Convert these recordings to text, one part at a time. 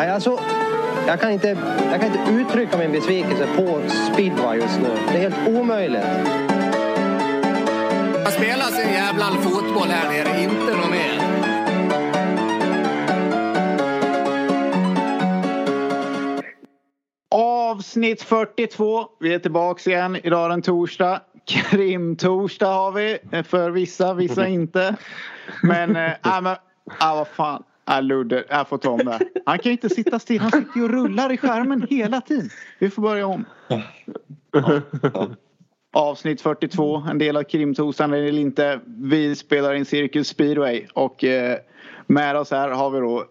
Nej, alltså, jag, kan inte, jag kan inte uttrycka min besvikelse på speedway just nu. Det är helt omöjligt. Det spelas en jävla fotboll här nere, inte något mer. Avsnitt 42. Vi är tillbaka igen. Idag är den torsdag. Krimtorsdag har vi för vissa, vissa inte. Men, äh, men äh, vad fan. Äh, Ludde, jag får ta om det. Han kan ju inte sitta still. Han sitter ju och rullar i skärmen hela tiden. Vi får börja om. Ja. Avsnitt 42, en del av krimtorsdagen eller inte. Vi spelar in Cirkus Speedway och eh, med oss här har vi då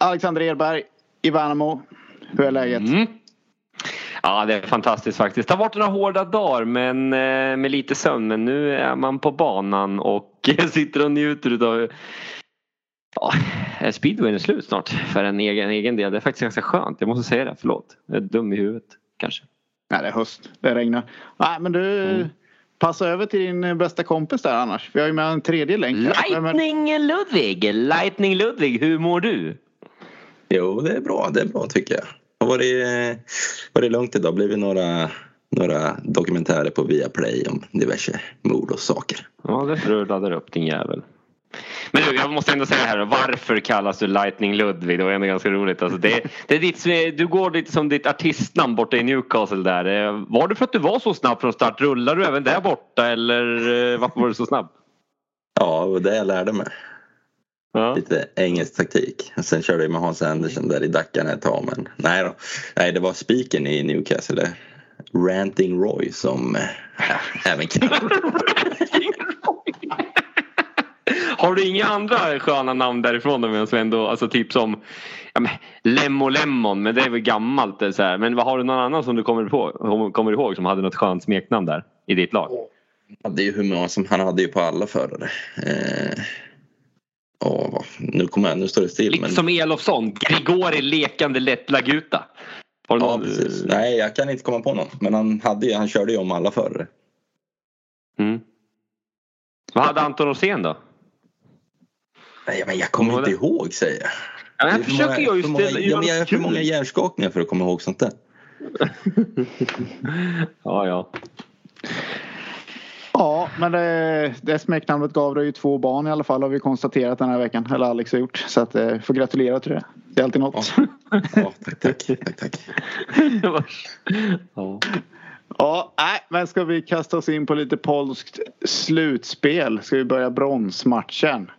Alexander Edberg i Värnamo. Hur är läget? Mm. Ja, det är fantastiskt faktiskt. Det har varit några hårda dagar men, eh, med lite sömn. Men nu är man på banan och sitter och njuter av Ja, speedwayen är slut snart för en egen, egen del. Det är faktiskt ganska skönt. Jag måste säga det. Förlåt. Jag är dum i huvudet kanske. Nej, det är höst. Det regnar. Nej, men du. Mm. Passa över till din bästa kompis där annars. Vi har ju med en tredje länk. Lightning Ludvig! Lightning Ludvig, hur mår du? Jo, det är bra. Det är bra tycker jag har varit, varit lugnt idag. blivit några, några dokumentärer på Viaplay om diverse mord och saker. Ja, det du ladda upp din jävel. Men du, jag måste ändå säga här varför kallas du Lightning Ludvig? Det var ändå ganska roligt. Alltså det, det är ditt, du går lite som ditt artistnamn borta i Newcastle där. Var det för att du var så snabb från start? Rullar du även där borta eller eh, varför var du så snabb? Ja, det var det jag lärde mig. Ja. Lite engelsk taktik. Sen körde jag med Hans Andersson där i Dackarna ett tag. Men nej, då. nej det var spiken i Newcastle. Ranting Roy som ja, även Har du inga andra sköna namn därifrån då medan ändå, alltså typ som ja, men, Lemmo Lemon, men det är väl gammalt så här. Men vad har du någon annan som du kommer, på, kommer ihåg som hade något skönt smeknamn där i ditt lag? Han hade ju hur många som han hade ju på alla förare. Eh, Åh, nu, kommer jag, nu står det still. Lite men... som Elofsson, Grigori lekande lätt laguta. Har ja, någon... precis. Nej, jag kan inte komma på någon. Men han, hade, han körde ju om alla förare. Mm. Vad hade Anton Rosén då? Nej, men jag kommer inte ihåg säger jag. Ja, jag försöker ju ställa... Ja, jag har för många hjärnskakningar för att komma ihåg sånt där. ja, ja. Ja, men det, det smeknamnet gav dig ju två barn i alla fall har vi konstaterat den här veckan. Eller Alex har gjort. Så att, eh, får gratulera till det. Det är alltid något. Ja, ja tack, tack. tack, tack. ja. Ja, nej, men ska vi kasta oss in på lite polskt slutspel? Ska vi börja bronsmatchen?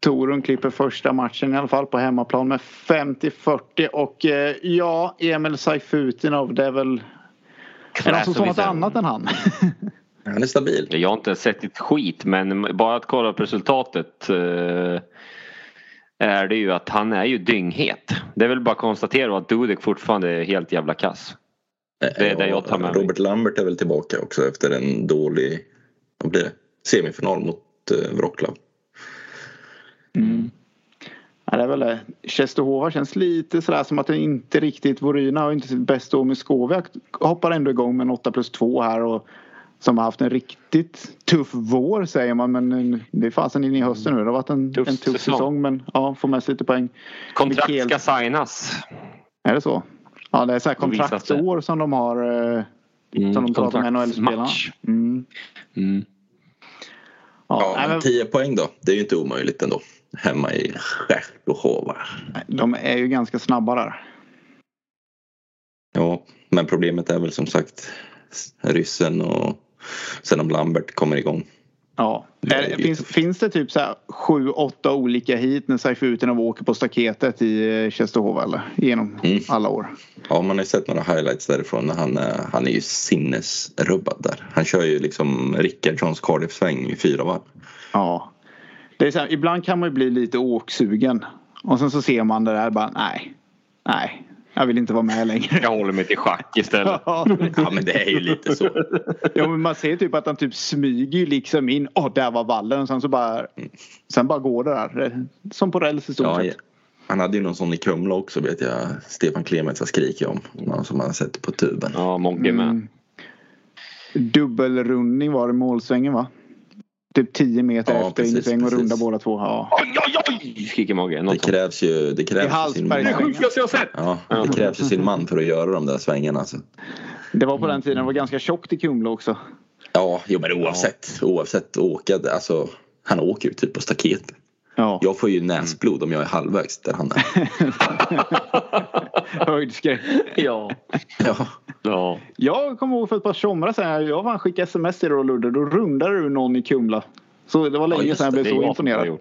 Torun klipper första matchen i alla fall på hemmaplan med 50-40 och eh, ja, Emil Saifutinov det är väl... Är det som sa något annat än han? Han är stabil. Jag har inte sett ett skit men bara att kolla på resultatet eh, är det ju att han är ju dynghet. Det är väl bara att konstatera att Dudek fortfarande är helt jävla kass. Det är ja, det jag tar med Robert mig. Lambert är väl tillbaka också efter en dålig vad blir det? semifinal mot eh, Wroclaw. Mm. Ja, det är väl det. Czestochowa känns lite sådär som att det inte riktigt Voryna har inte sitt bästa år med Skoviak hoppar ändå igång med en 8 plus 2 här och som har haft en riktigt tuff vår säger man men det är fasen in i hösten nu. Det har varit en tuff, en tuff säsong. säsong men ja, får med sig lite poäng. Kontrakt Mikael... ska signas. Är det så? Ja det är så här kontraktsår som de har. Eh, mm, som de pratar med NHL-spelarna. Mm. Mm. Ja, ja men 10 poäng då. Det är ju inte omöjligt ändå. Hemma i Czechoslovakia. De är ju ganska snabba där. Ja, men problemet är väl som sagt ryssen och sen om Lambert kommer igång. Ja, är, finns, finns det typ så här sju, åtta olika hit när Saifutinov åker på staketet i Tjestehov eller? Genom mm. alla år. Ja, man har sett några highlights därifrån. Han, han är ju sinnesrubbad där. Han kör ju liksom Rickardsons Cardiff-sväng i fyra varv. Ja. Det är så här, ibland kan man ju bli lite åksugen. Och sen så ser man det där bara nej. Nej, jag vill inte vara med längre. Jag håller mig till schack istället. ja men det är ju lite så. ja men man ser typ att han typ smyger liksom in. Åh oh, där var vallen. Och sen så bara. Sen bara går det där. Som på räls i stort ja, sett. Han hade ju någon sån i Kumla också vet jag. Stefan Klemets har skrikit om. Någon som man har sett på tuben. Ja, Mogge med. Mm. Dubbelrundning var det målsvängen va? Typ 10 meter Ja, efter precis, och runda båda två. Ja. Oj, oj, oj! Skriker Mogge. Det Något sånt. krävs ju, det I krävs sin. Det är man. sjukaste jag sett! Ja, det krävs ju sin man för att göra de där svängarna. Alltså. Det var på den tiden det var ganska tjockt i Kumla också. Ja, jo, men oavsett. Oavsett åka, alltså, han åker ju typ på staket. Ja. Jag får ju näsblod om jag är halvvägs där han är. Höjdskräck. Ja. Ja, ja. Jag kommer ihåg för ett par somrar sedan. Jag var skickade sms till dig och Ludde. Då rundade du någon i Kumla. Så det var länge just sedan jag det. blev så imponerad.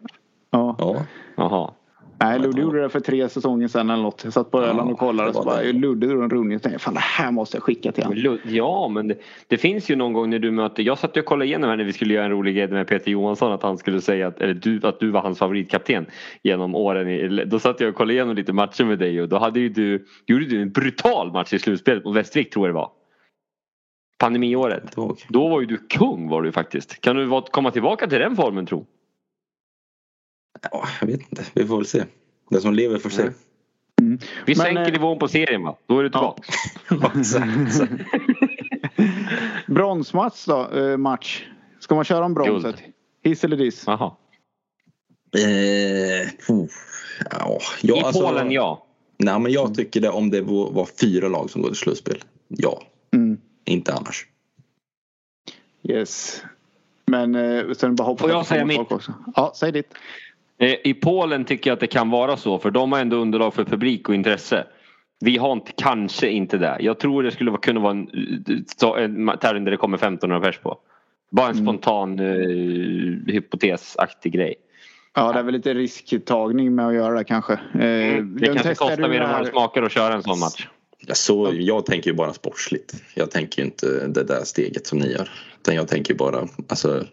Ja. ja. Jaha. Nej, Ludde gjorde det för tre säsonger sedan eller något. Jag satt på Öland och kollade det så var bara. Ludde drog en rundning. Jag tänkte fan det här måste jag skicka till honom. Ja, men det, det finns ju någon gång när du möter... Jag satt och kollade igenom här när vi skulle göra en rolig grej med Peter Johansson att han skulle säga att, eller du, att du var hans favoritkapten genom åren. I, då satt jag och kollade igenom lite matcher med dig och då hade ju du, gjorde du en brutal match i slutspelet mot Västervik tror jag det var. Pandemiåret. Då. Var ju du kung var du faktiskt. Kan du komma tillbaka till den formen tro? Ja, jag vet inte. Vi får väl se. Den som lever får se. Vi Men, sänker eh, nivån på serien va? Då är du tillbaka. Ja. Bronsmatch då, eh, match. Ska man köra om bronset? Hiss eller diss? Jaha. Eh, ja, ja, I alltså- Polen ja. Nej, men jag tycker det om det var, fyra lag som går till slutspel. Ja, Mm. inte annars. Yes. Men eh, sen bara hoppas Får jag säga mitt? Också. Ja, säg ditt. Eh, I Polen tycker jag att det kan vara så för de har ändå underlag för publik och intresse. Vi har inte, kanske inte det. Jag tror det skulle kunna vara en, så- en tävling där det kommer 1500 pers på. Bara en Mm. spontan eh, hypotesaktig grej. Ja, det är väl lite risktagning med att göra det kanske. Eh, Mm. Det de kanske kostar mer än vad det smakar att köra en sån match. Ja, så, jag tänker ju bara sportsligt. Jag tänker ju inte det där steget som ni gör. Utan jag tänker bara alltså,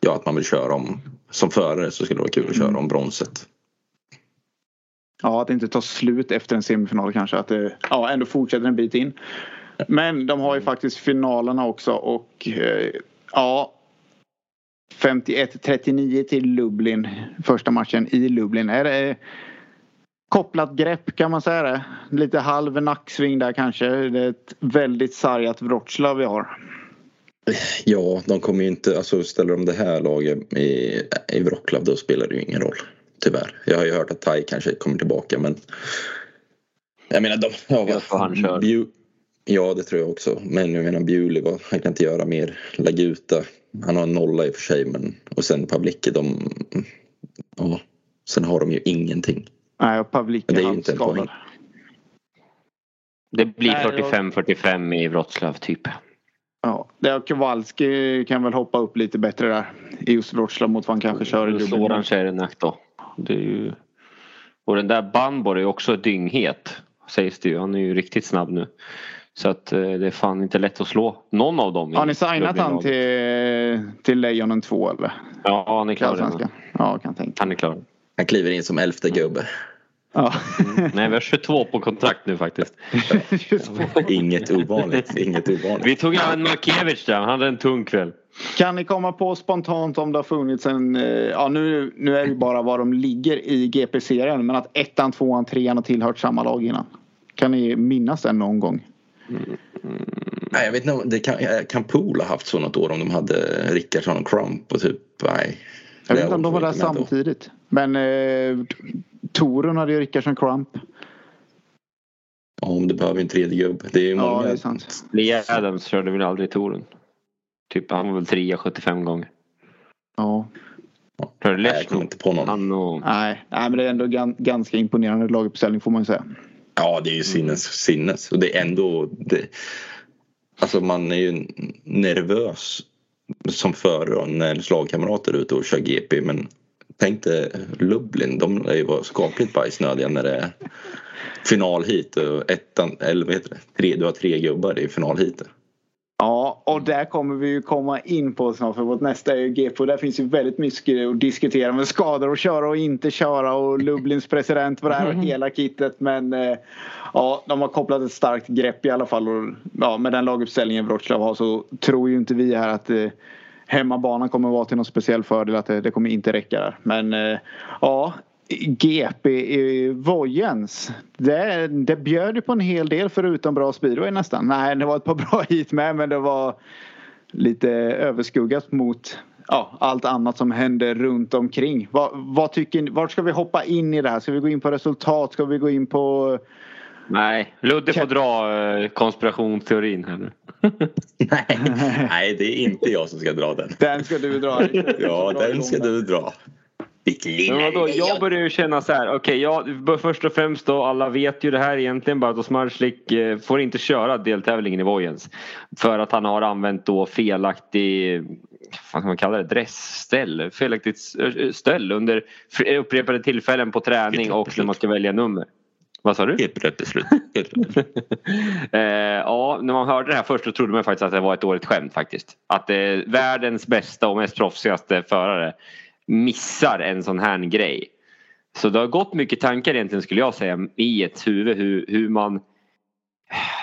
ja, att man vill köra om. Som förare så skulle det vara kul att köra om bronset. Ja, att det inte tar slut efter en semifinal kanske. Att det ja, ändå fortsätter en bit in. Men de har ju faktiskt finalerna också och eh, ja 51-39 till Lublin. Första matchen i Lublin. Är det kopplat grepp kan man säga det? Lite halv nacksving där kanske. Det är ett väldigt sargat Wroclaw vi har. Ja, de kommer ju inte, alltså ställer de det här laget i, i Wroclaw då spelar det ju ingen roll. Tyvärr. Jag har ju hört att Tai kanske kommer tillbaka men jag menar de, ja, Jag tror han kör. Bju, ja det tror jag också. Men jag menar Bewley, vad- han kan inte göra mer. Laguta, han har en nolla i och för sig men och sen Pavlicki de, ja, sen har de ju ingenting. Nej, och Pavlik Det är ju inte en poäng. Det blir Nej, jag- 45-45 i Wroclaw typ. Ja, Kowalski kan väl hoppa upp lite bättre där. I just Wroclaw mot vad han kanske kör i Lublin. Soran Cerenak då. Det är ju... Och den där Banborg är också dynghet. Sägs det ju. Han är ju riktigt snabb nu. Så att eh, det är fan inte lätt att slå någon av dem. Har ni signat han till, till Lejonen 2 eller? Ja, han är klar. Ja, kan tänka. Han är klar. Han kliver in som elfte gubbe. Ja. Nej, vi har 22 på kontrakt nu faktiskt. Inget ovanligt, inget ovanligt. Vi tog även Markiewicz där. Han hade en tung kväll. Kan ni komma på spontant om det har funnits en, eh, ja nu, nu är det bara var de ligger i GP-serien men att ettan, tvåan, trean har tillhört samma lag innan. Kan ni minnas den någon gång? Nej, jag vet inte, det kan, kan Pool ha haft så något år om de hade Rickardsson och Crump och typ, nej. Jag Det vet inte om de var där samtidigt. Men eh, Torun hade ju Rickardsson Crump. Ja, om du behöver en tredje gubbe. Det är ju Ja, många. det är sant. Lee Adams körde väl aldrig touren. Typ, han var väl trea 75 gånger. Ja. För Nej, jag kommer inte på någon. Han och... Nej, nej, men det är ändå gan, ganska imponerande laguppställning får man ju säga. Ja, det är ju sinnes, sinnes. Och det är ändå... Det, alltså man är ju nervös som förare när ens lagkamrater är ute och kör GP. Men tänk dig Lublin, de är ju vara skapligt bajsnödiga när det är final hit och ettan, eller vad heter det? Tre, du har tre gubbar i final hit. Ja, och där kommer vi ju komma in på snart för vårt nästa är ju GP och där finns ju väldigt mycket att diskutera med skador och köra och inte köra och Lublins president på det här och hela kittet men eh, ja, de har kopplat ett starkt grepp i alla fall och ja, med den laguppställningen Wroclaw har så tror ju inte vi här att eh, hemmabanan kommer vara till någon speciell fördel att det, det kommer inte räcka där men eh, ja GP i eh, Vojens. Det, det bjöd ju på en hel del förutom bra speedway nästan. Nej, det var ett par bra hit med men det var lite överskuggat mot ja, allt annat som händer runt omkring. Vad, vad tycker, vart ska vi hoppa in i det här? Ska vi gå in på resultat? Ska vi gå in på Nej, Ludde får dra eh, konspirationsteorin här nu. nej, nej, det är inte jag som ska dra den. Den ska du dra. ja, den ska du dra. Men vadå, jag börjar ju känna så här, okej, okay, först och främst då, alla vet ju det här egentligen bara att Smarslik eh, får inte köra deltävlingen i Vojens. För att han har använt då felaktig, vad kan man kalla det, dressställ, felaktigt ställ under upprepade tillfällen på träning och när man ska välja nummer. Vad sa du? Helt rätt beslut. eh, ja, när man hörde det här först så trodde man faktiskt att det var ett dåligt skämt faktiskt. Att eh, världens bästa och mest proffsigaste förare missar en sån här grej. Så det har gått mycket tankar egentligen skulle jag säga i ett huvud hur, hur man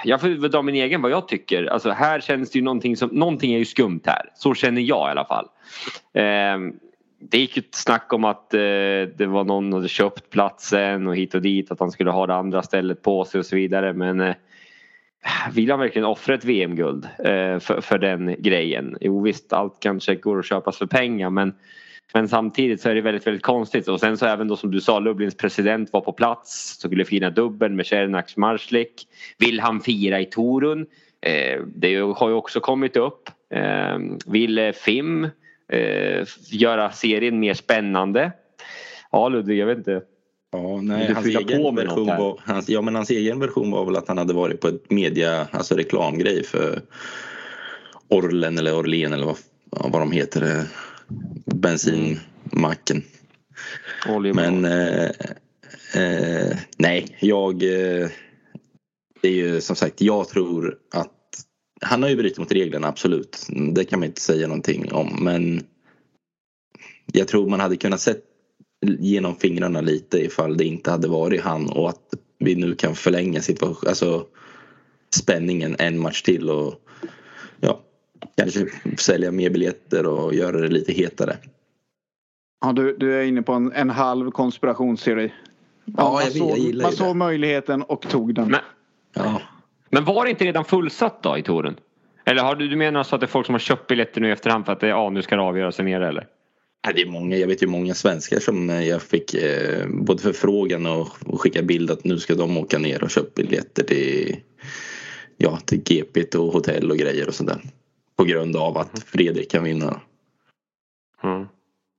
jag får dra min egen vad jag tycker. Alltså här känns det ju någonting som, någonting är ju skumt här. Så känner jag i alla fall. Eh, det gick ju ett snack om att eh, det var någon som hade köpt platsen och hit och dit att han skulle ha det andra stället på sig och så vidare men eh, vill han verkligen offra ett VM-guld eh, för, för den grejen? Jo visst, allt kanske går att köpas för pengar men men samtidigt så är det väldigt, väldigt konstigt och sen så även då som du sa Lublins president var på plats skulle fira dubbeln med Cernak Marslik. Vill han fira i Torun? Eh, det har ju också kommit upp. Eh, vill Fim eh, göra serien mer spännande? Ja Ludvig, jag vet inte. Ja, nej, hans egen, version var, hans, ja, men hans egen version var väl att han hade varit på ett media, alltså reklamgrej för Orlen eller Orlen eller vad, vad de heter bensinmacken. Men eh, eh, nej, jag... Eh, det är ju som sagt, jag tror att han har ju brutit mot reglerna, absolut. Det kan man inte säga någonting om. Men jag tror man hade kunnat sett genom fingrarna lite ifall det inte hade varit han och att vi nu kan förlänga situation, alltså spänningen en match till och ja, kanske sälja mer biljetter och göra det lite hetare. Ja, du, du är inne på en, en halv konspirationsteori. Ja, jag, såg, jag gillar Man såg möjligheten och tog den. Men, ja. Men var det inte redan fullsatt då i touren? Eller har du, du menar så att det är folk som har köpt biljetter nu i efterhand för att det, ja, nu ska det avgöras här nere eller? Ja, det är många, jag vet ju många svenskar som eh, jag fick eh, både förfrågan och, och skicka bild att nu ska de åka ner och köpa biljetter till, ja, till GP och hotell och grejer och sådär. På grund av att mm. Fredrik kan vinna. Mm.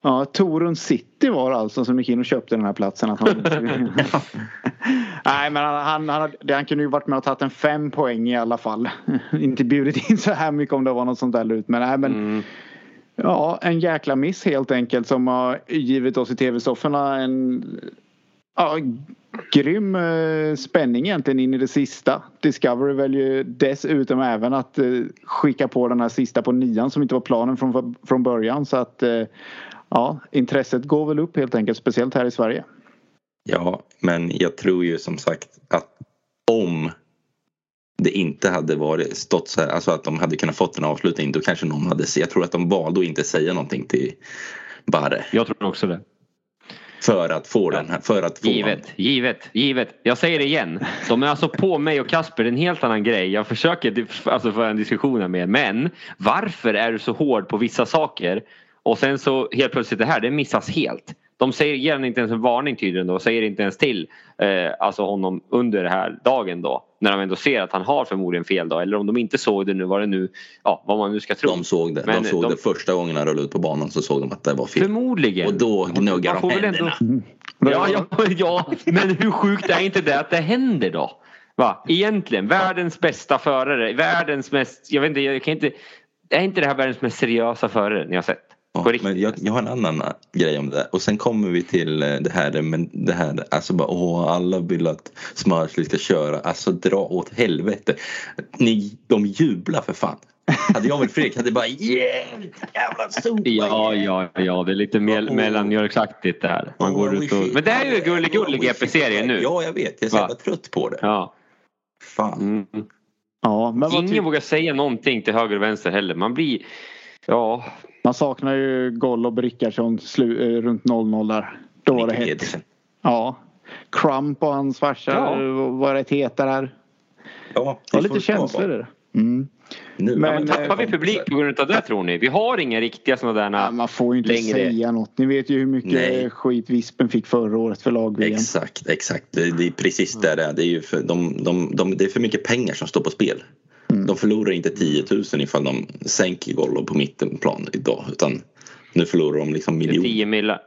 Ja, Torun City var alltså som gick in och köpte den här platsen. Att han... Nej men han, han, han, han kunde ju varit med och tagit en fem poäng i alla fall. Inte bjudit in så här mycket om det var något sånt där ut. Men, nej, men mm. Ja, en jäkla miss helt enkelt som har givit oss i tv-sofforna en ja, grym eh, spänning egentligen in i det sista. Discovery väljer dessutom även att eh, skicka på den här sista på nian som inte var planen från, från början. Så att eh, ja, intresset går väl upp helt enkelt, speciellt här i Sverige. Ja, men jag tror ju som sagt att om det inte hade varit stått så här, alltså att de hade kunnat fått en avslutning då kanske någon hade Jag tror att de valde att inte säga någonting till Barre. Jag tror också det. För att få den här, för att få Givet, honom. givet, givet. Jag säger det igen. De är alltså på mig och Kasper, en helt annan grej. Jag försöker alltså föra en diskussion med Men varför är du så hård på vissa saker och sen så helt plötsligt det här, det missas helt. De säger, ger honom inte ens en varning tydligen då och säger inte ens till eh, alltså honom under den här dagen då. När de ändå ser att han har förmodligen fel då. Eller om de inte såg det nu, vad det nu, ja vad man nu ska tro. De såg det. Men de såg de, det första gången han rullade ut på banan så såg de att det var fel. Förmodligen. Och då gnuggar de händerna. Ändå, ja, ja, ja, men hur sjukt är inte det att det händer då? Va? Egentligen, världens bästa förare, världens mest, jag vet inte, jag kan inte, är inte det här världens mest seriösa förare ni har sett? Ja, men jag, jag, har en annan grej om det. Och sen kommer vi till eh, det här men det här alltså bara åh alla vill att Smarsli ska köra. Alltså dra åt helvete. Ni, de jublar för fan. Hade jag varit Fredrik hade jag bara yeah! Jävla sopa! Ja, ja, ja, det är lite mel oh. mellanmjölksaktigt det här. Man oh, går ut och... Men det är ju gullig gullig GP-serien nu. Ja, jag vet. Jag är så jävla trött på det. Ja. Fan. Mm. Ja, men Ingen vågar säga någonting till höger och vänster heller. Man blir... Ja, man saknar ju Golob Rickardsson slu, eh, runt 0-0 där. Då var det hett. Ja. Crump och hans farsa ja. var rätt heta där. Ja, det var lite känslor där. Mm. Nu, Men, ja, Tappar vi publik på grund av det tror ni? Vi har inga riktiga sådana Ja, där... man får ju inte längre. säga något. Ni vet ju hur mycket Nej. skit Vispen fick förra året för lag-VM. Exakt, exakt. Det, det är precis där det är. Det är, ju för, de, de, de, det är för mycket pengar som står på spel. Mm. De förlorar inte 10 000 ifall de sänker golv på mittenplan idag. Utan nu förlorar de liksom miljoner. 10 millar.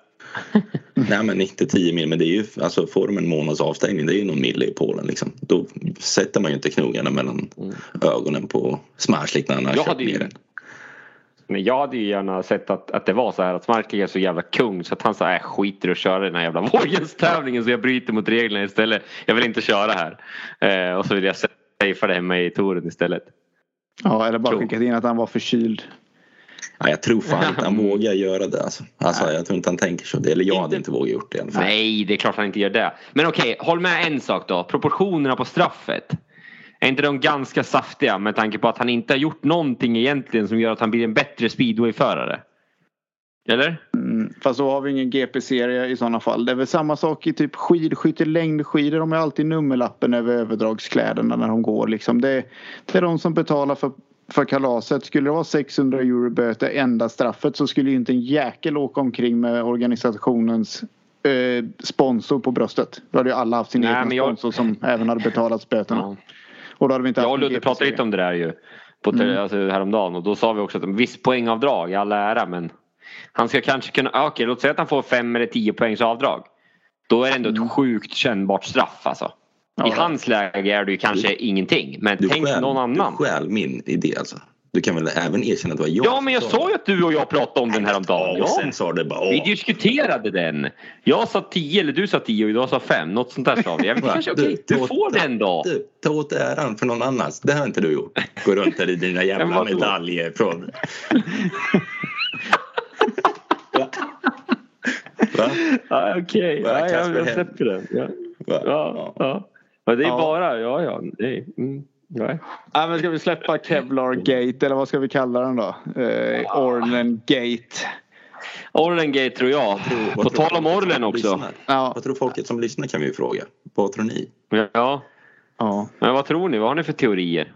Nej men inte 10 mil men det är ju alltså får de en månads avstängning det är ju någon mille i Polen liksom. Då sätter man ju inte knogarna mellan ögonen på Smarslik när han har Mm. Jag köpt ner den. Men jag hade ju gärna sett att, att det var så här att Smartling är så jävla kung så att han sa äh, skiter och köra den här jävla Vågens-tävlingen så jag bryter mot reglerna istället. Jag vill inte köra här. Eh, och så vill jag safea det hemma i touren istället. Ja, eller bara skickat in att han var förkyld. Ja, jag tror fan inte han vågar göra det alltså. alltså jag tror inte han tänker så. Eller jag hade Inte- inte vågat gjort det i alla fall. Nej, det är klart han inte gör det. Men okej, håll med en sak då. Proportionerna på straffet. Är inte de ganska saftiga med tanke på att han inte har gjort någonting egentligen som gör att han blir en bättre speedwayförare? Eller? Mm, fast då har vi ingen GP-serie i sådana fall. Det är väl samma sak i typ skidskytte, längdskidor. De har alltid nummerlappen över överdragskläderna när de går. Liksom. Det, det är de som betalar för, för kalaset. Skulle det vara 600 euro böter enda straffet så skulle ju inte en jäkel åka omkring med organisationens eh, sponsor på bröstet. Då hade ju alla haft sin Nej, egen jag- sponsor som även hade betalat böterna. Ja. Och då hade vi inte Jag och Ludde pratade lite om det där ju. På Mm. alltså, häromdagen och då sa vi också att en viss poängavdrag i all ära men han ska kanske kunna, ja, okej låt säga att han får fem eller tio poängs avdrag. Då är det ändå Mm. ett sjukt kännbart straff alltså. I Ja. hans läge är det ju kanske ingenting men Du tänk stjäl, någon annan. Du stjäl min idé alltså. Du kan väl även erkänna att det var jag Ja men jag sa ju att du och jag pratade om den här om dagen. Ja, sen sa det bara Vi åh. diskuterade den. Jag sa 10 eller du sa 10 och jag sa 5. Något sånt där sa vi. Jag vet, kanske, Du, okej, du ta- får den då. Du, ta åt äran för någon annans. Det har inte du gjort. Gå runt där i dina jävla medaljer från... Va? Va? Ja, Okej, Va, ja, jag, jag släpper den. Ja. Va? Ja, ja. Men det är Ja. bara, ja ja. Det är, mm, ja. Ja, men ska vi släppa Kevlar Gate eller vad ska vi kalla den då? Eh, Orlen Gate. Orlengate tror jag. Vad På tror tal om Orlen också. Ja. Vad tror folket som lyssnar kan vi ju fråga. Vad tror ni? Ja, ja. men vad tror ni? Vad har ni för teorier?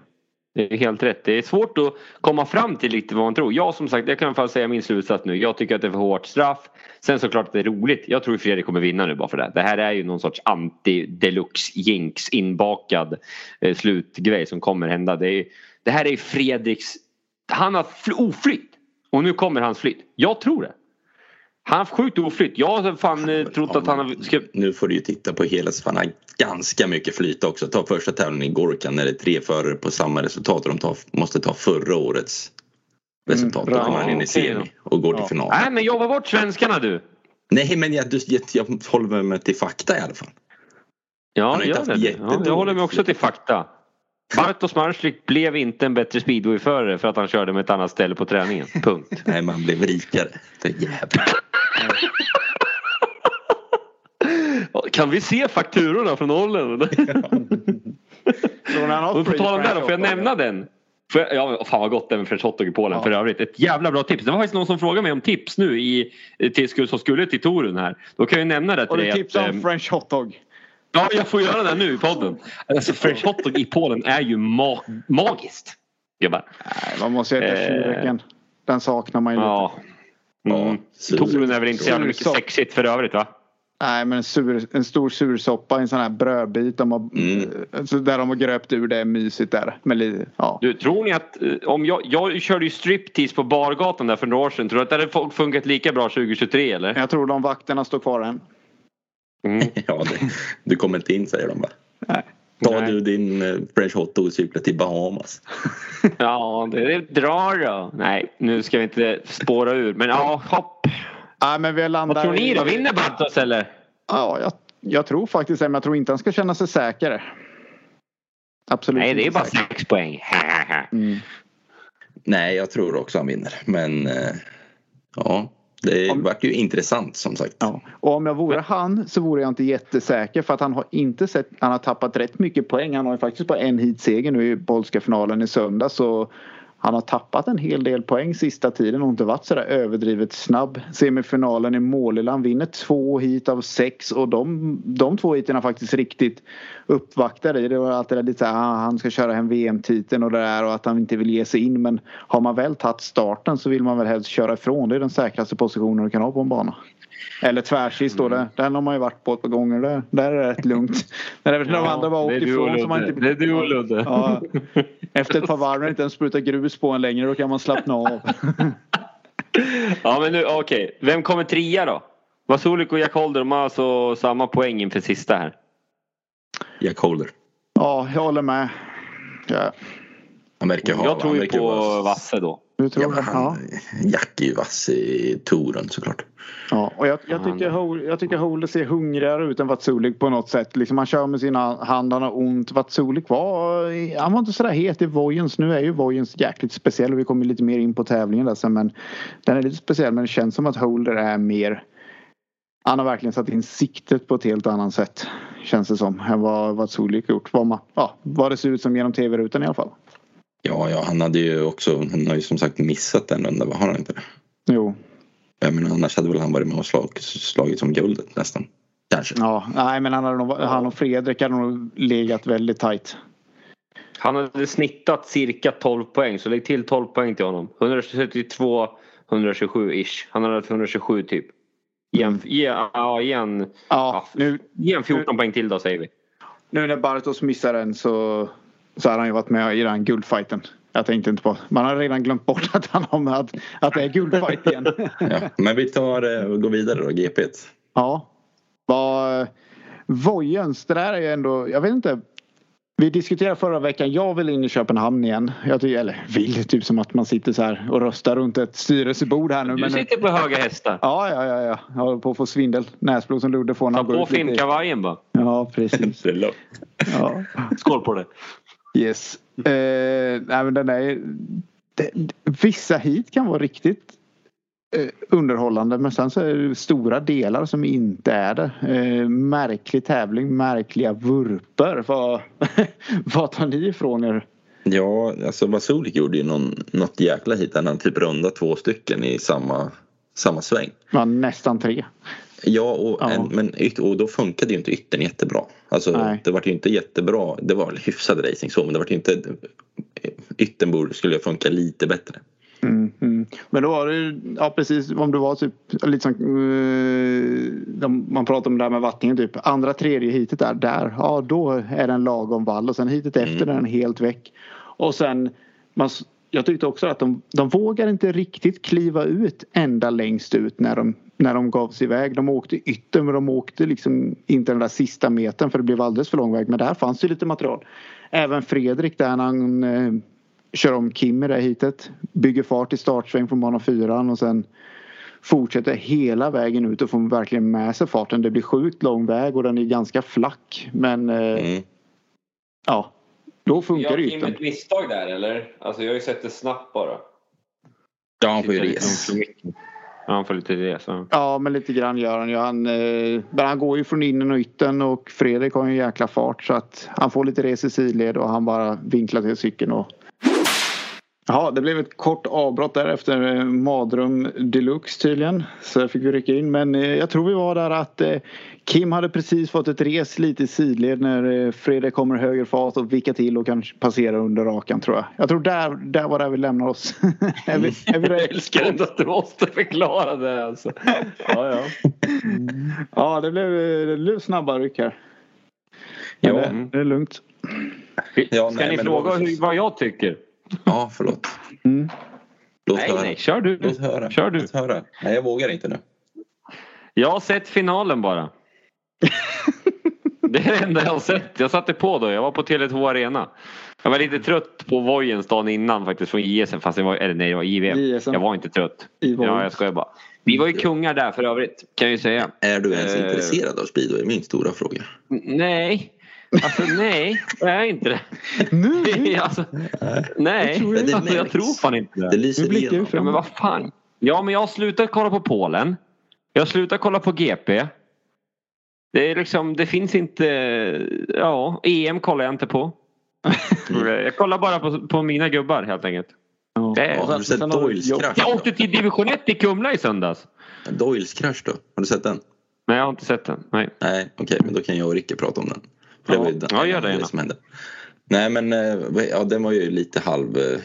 Det är helt rätt. Det är svårt att komma fram till lite vad man tror. Jag som sagt, jag kan i alla fall säga min slutsats nu. Jag tycker att det är för hårt straff. Sen såklart att det är roligt. Jag tror Fredrik kommer vinna nu bara för det. Det här är ju någon sorts anti-deluxe jinx inbakad eh, slutgrej som kommer hända. Det, är, det här är Fredriks... Han har oflytt. Och nu kommer hans flytt. Jag tror det. Han haft sjukt oflytt. Jag har fan eh, trott att han har... Ska, Nu får du ju titta på hela så han har ganska mycket flyt också. Ta första tävlingen i Gorkan när det är tre förare på samma resultat och de tar, måste ta förra årets resultat. Mm, Då kommer han in i semi och går till Ja. final. Nej men jobba bort svenskarna du. Nej men jag, jag, jag håller mig till fakta i alla fall. Ja, gör det. Ja, jag håller mig också till fakta. Bartosz Marslik blev inte en bättre speedwayförare för att han körde med ett annat ställe på träningen. Punkt. Nej man blev rikare. För jävlar. Kan vi se fakturorna från har Och på tal om det då, får jag nämna den? Jag, ja, fan vad gott det är med French hotdog i Polen Ja. för övrigt. Ett jävla bra tips. Det var faktiskt någon som frågade mig om tips nu i, till, som skulle till touren här. Då kan jag nämna det till Och du dig. att, om ehm, French hotdog. Ja, jag får göra det nu i podden. Alltså French hotdog i Polen är ju ma- magiskt. Gubbar. Nej, man måste äta Eh. Schüreken. Den saknar man ju lite. Ja. Mm. sur- Touren är väl inte så jävla mycket sexigt för övrigt va? Nej men en, sur, en stor sursoppa i en sån här brödbit. De har, Mm. alltså, där de har gröpt ur det är mysigt där. Men ja. Du, tror ni att eh, om jag, jag körde ju striptease på bargatan där för några år sedan. Tror du att det hade fun- funkat lika bra 2023 eller? Jag tror de vakterna står kvar än. Mm. Ja, det, du kommer inte in säger de bara. Nej. Ta Nej. du din eh, French hotdog och cykla till Bahamas. Ja, det är drar då. Nej, nu ska vi inte spåra ur. Men ja, hopp. Nej men vi landar Vad tror ni då? Vinner Bartos eller? Ja, jag, jag tror faktiskt det. Men jag tror inte han ska känna sig säker. Absolut Nej, det är bara säker. sex poäng. Mm. Nej, jag tror också han vinner. Men eh, ja, det Om- vart ju intressant som sagt. Ja. Och om jag vore han så vore jag inte jättesäker för att han har inte sett, han har tappat rätt mycket poäng. Han har ju faktiskt bara en heatseger nu i polska finalen i söndag så han har tappat en hel del poäng sista tiden och inte varit sådär överdrivet snabb. Semifinalen i Måleland vinner två hit av sex och de, de två hiten har faktiskt riktigt uppvaktade i. Det var alltid lite såhär, ah, han ska köra hem VM-titeln och det där och att han inte vill ge sig in men har man väl tagit starten så vill man väl helst köra ifrån. Det är den säkraste positionen du kan ha på en bana. Eller tvärsist då. Mm. Den har man ju varit på ett par gånger. Där, där är det rätt lugnt. När ja, de andra bara åkt ifrån. Så man inte... Det är du och Ludde. Ja, efter ett par varv när inte ens sprutar grus på en längre då kan man slappna av. ja men nu okej. Okay. Vem kommer trea då? Vasulik och Jack Holder de har alltså samma poäng inför sista här. Jack Holder. Ja, jag håller med. Ja. Han verkar ha, jag tror ju på Vasse då. Du tror ja, han, ja. Jack är ju vass i touren såklart. Ja, och jag, jag tycker, Hol, jag tycker Holder ser hungrigare ut än Vatsulik på något sätt. Liksom han kör med sina hand, han har ont. Vatsulik var, han var inte sådär het i Vojens. Nu är ju Vojens jäkligt speciell och vi kommer lite mer in på tävlingen där sen. Men den är lite speciell men det känns som att Holder är mer han har verkligen satt in siktet på ett helt annat sätt. Känns det som. Än vad Vatsulik gjort. Vad, man, ja, vad det ser ut som genom tv-rutan i alla fall. Ja, ja, han hade ju också, han har ju som sagt missat en runda, har han inte det? Jo. Jag menar annars hade väl han varit med och slag, slagit som guldet nästan. Kanske. Ja, nej men han, hade nog, han och Fredrik hade nog legat väldigt tajt. Han hade snittat cirka 12 poäng så lägg till 12 poäng till honom. 172, 127 ish. Han hade 127 typ. Ge en, ge, ja, ge en, ja, ja, nu, ge en 14 nu, poäng till då säger vi. Nu när Bartos missar en så så har han ju varit med i den guldfighten. Jag tänkte inte på. Man har redan glömt bort att han har med att, att det är guldfight igen. ja, men vi tar och går vidare då, GP. Ja. Vad, Vojens, det där är ju ändå, jag vet inte. Vi diskuterade förra veckan, jag vill in i Köpenhamn igen. Jag tycker, eller vill, typ som att man sitter så här och röstar runt ett styrelsebord här nu. Du men, sitter på höga hästar. Ja, ja, ja. ja. Jag håller på att få svindel. Näsblod som Ludde får. Ta på finnkavajen bara. Ja, precis. ja. Skål på det. Yes. Eh, nej, men den är, det, vissa hit kan vara riktigt eh, underhållande men sen så är det stora delar som inte är det. Eh, märklig tävling, märkliga vurper. Vad, vad tar ni ifrån er? Ja, alltså Vasulik gjorde ju någon, något jäkla hit där han typ runda två stycken i samma, samma sväng. Ja, nästan tre. Ja, och, ja. En, men, och då funkade ju inte yttern jättebra. Alltså, det var ju inte jättebra. Det var hyfsad racing så men det var ju inte... Yttern borde, skulle funka lite bättre. Mm, mm. Men då var det ja precis om det var typ lite som uh, man pratar om det där med vattningen typ andra tredje hitet där, där ja då är den lagom vall och sen hitet efter mm. är den helt väck. Och sen man, jag tyckte också att de, de vågar inte riktigt kliva ut ända längst ut när de, när de gav sig iväg. De åkte ytter men de åkte liksom inte den där sista metern för det blev alldeles för lång väg. Men där fanns ju lite material. Även Fredrik där han eh, kör om Kim i det hitet. Bygger fart i startsväng från bana fyran och sen fortsätter hela vägen ut och får verkligen med sig farten. Det blir sjukt lång väg och den är ganska flack. Men eh, mm. ja, då funkar det ju. ett misstag där eller? Alltså jag har ju sett det snabbt bara. Ja, han får ju res. Ja, han får lite resa. Ja, men lite grann gör han ju. Han, eh, han går ju från innen och ytten och Fredrik har ju en jäkla fart så att han får lite res i sidled och han bara vinklar till cykeln och Ja, det blev ett kort avbrott där efter eh, Madrum Deluxe tydligen. Så där fick vi rycka in. Men eh, jag tror vi var där att eh, Kim hade precis fått ett res lite i sidled när Fredrik kommer höger fart och vickar till och kan passera under rakan tror jag. Jag tror där, där var där vi lämnar oss. är vi, är vi jag älskar ändå att du måste förklara det alltså. Ja, ja. ja det, blev, det blev snabba ryck här. Ja. Det, det är lugnt. Ska nej, ni fråga hur, vad jag tycker? Ja, förlåt. Mm. Låt nej, höra. nej, kör du. Låt höra. Kör du. Låt höra. Nej, jag vågar inte nu. Jag har sett finalen bara. det är det enda jag har sett. Jag satte på då. Jag var på Tele2 Arena. Jag var lite trött på Vojens dagen innan faktiskt från JSM. Fast det var, eller nej, det var IVM. JSM. Jag var inte trött. Ja, jag skojar bara. Vi var ju kungar där för övrigt kan jag ju säga. Är du ens uh, intresserad av speedway? Min stora fråga. Nej, Alltså nej, jag är inte det. Nu? alltså, nej, jag, alltså, jag tror fan inte det. Det lyser igenom. Ja, men vad fan. Ja, men jag har slutat kolla på Polen. Jag har slutat kolla på GP. Det är liksom, det finns inte, ja, EM kollar jag inte på. jag kollar bara på, på mina gubbar helt enkelt. Det- Ja, har du sett Doyles krasch? Jag åkte till division 1 i Kumla i söndags. Doyles krasch då? Har du sett den? Nej, jag har inte sett den. Nej. Nej, okej, men då kan jag och Ricke prata om den. Det Ja. var ju den, Ja, gör det gärna. som hände. Nej, men eh, ja, den var ju lite halv... eh,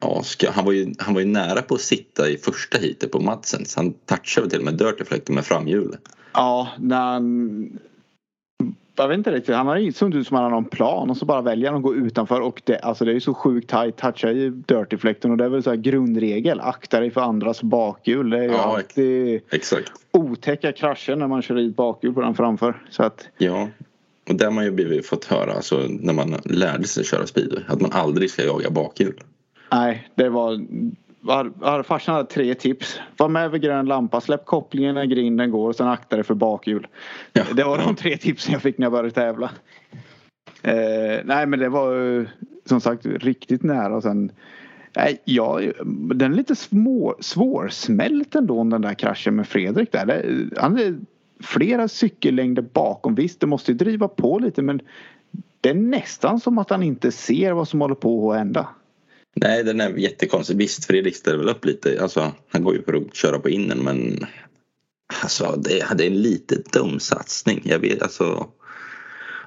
Ja, ska, han, var ju, han var ju nära på att sitta i första heatet på Madsens. Han touchade till och med dirtyfläkten med framhjulet. Ja, när han... Jag vet inte riktigt. Han har inte såg ut som han har någon plan och så bara väljer han att gå utanför och det, alltså det är ju så sjukt tight. Toucha i dirty-fläkten och det är väl så här grundregel. Akta dig för andras bakhjul. Det är ju Ja, alltid Exakt. otäcka krascher när man kör i bakhjul på den framför. Så att Ja, och där har man ju blivit fått höra alltså, när man lärde sig köra speedway att man aldrig ska jaga bakhjul. nej, det var... var, var farsan hade tre tips. Var med vid grön lampa, släpp kopplingen när grinden går och sen akta dig för bakhjul. Ja. Det var de tre tipsen jag fick när jag började tävla. Eh, nej men det var som sagt riktigt nära och sen Nej, ja, den är lite små, svårsmält ändå den där kraschen med Fredrik där. Det, han är flera cykellängder bakom. Visst, det måste ju driva på lite men det är nästan som att han inte ser vad som håller på att hända. Nej, den är jättekonstig. Visst, Fredrik ställer väl upp lite. Alltså, han går ju för att köra på innen men alltså, det, det är en lite dum satsning. Jag vet, alltså,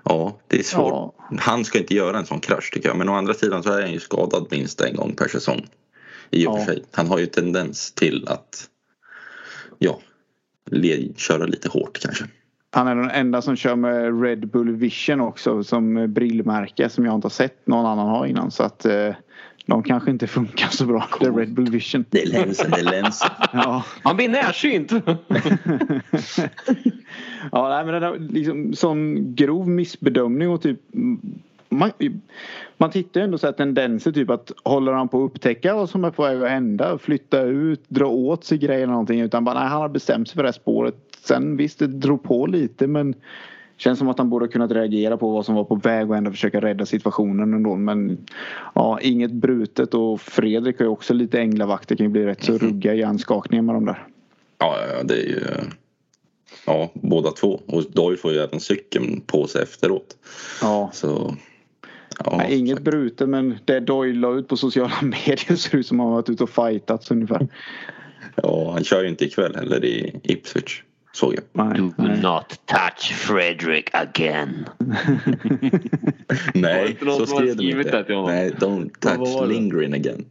ja, det är svårt. Ja. Han ska inte göra en sån krasch tycker jag. Men å andra sidan så är han ju skadad minst en gång per säsong. I och Ja. för sig. Han har ju tendens till att ja, köra lite hårt kanske. Han är den enda som kör med Red Bull Vision också som brillmärke som jag inte har sett någon annan ha innan. Så att eh, de kanske inte funkar så bra. Det är Red Bull Vision. Det är länsen, det är länsen. Ja. Han blir närsynt. ja, nej, men det där liksom sån grov missbedömning och typ man, man tittar ju ändå så här tendenser typ att håller han på att upptäcka vad som är på väg att hända, flytta ut, dra åt sig grejer eller någonting utan bara nej han har bestämt sig för det här spåret. Sen visst det drog på lite men Känns som att han borde ha kunnat reagera på vad som var på väg och ändå försöka rädda situationen ändå. Men ja, inget brutet och Fredrik har ju också lite änglavakt. Det kan ju bli rätt så rugga hjärnskakningar med de där. Ja, det är ju ja, båda två. Och Doyle får ju även cykeln på sig efteråt. Ja, Så ja, Nej, inget brutet men det Doyle la ut på sociala medier ser ut som att han varit ute och fightats ungefär. ja, han kör ju inte ikväll heller i Ipswich. Såg jag. Nej, Do nej. not touch Fredrik again. Nej, så skrev de inte. det till honom? Nej, don't touch lingering again.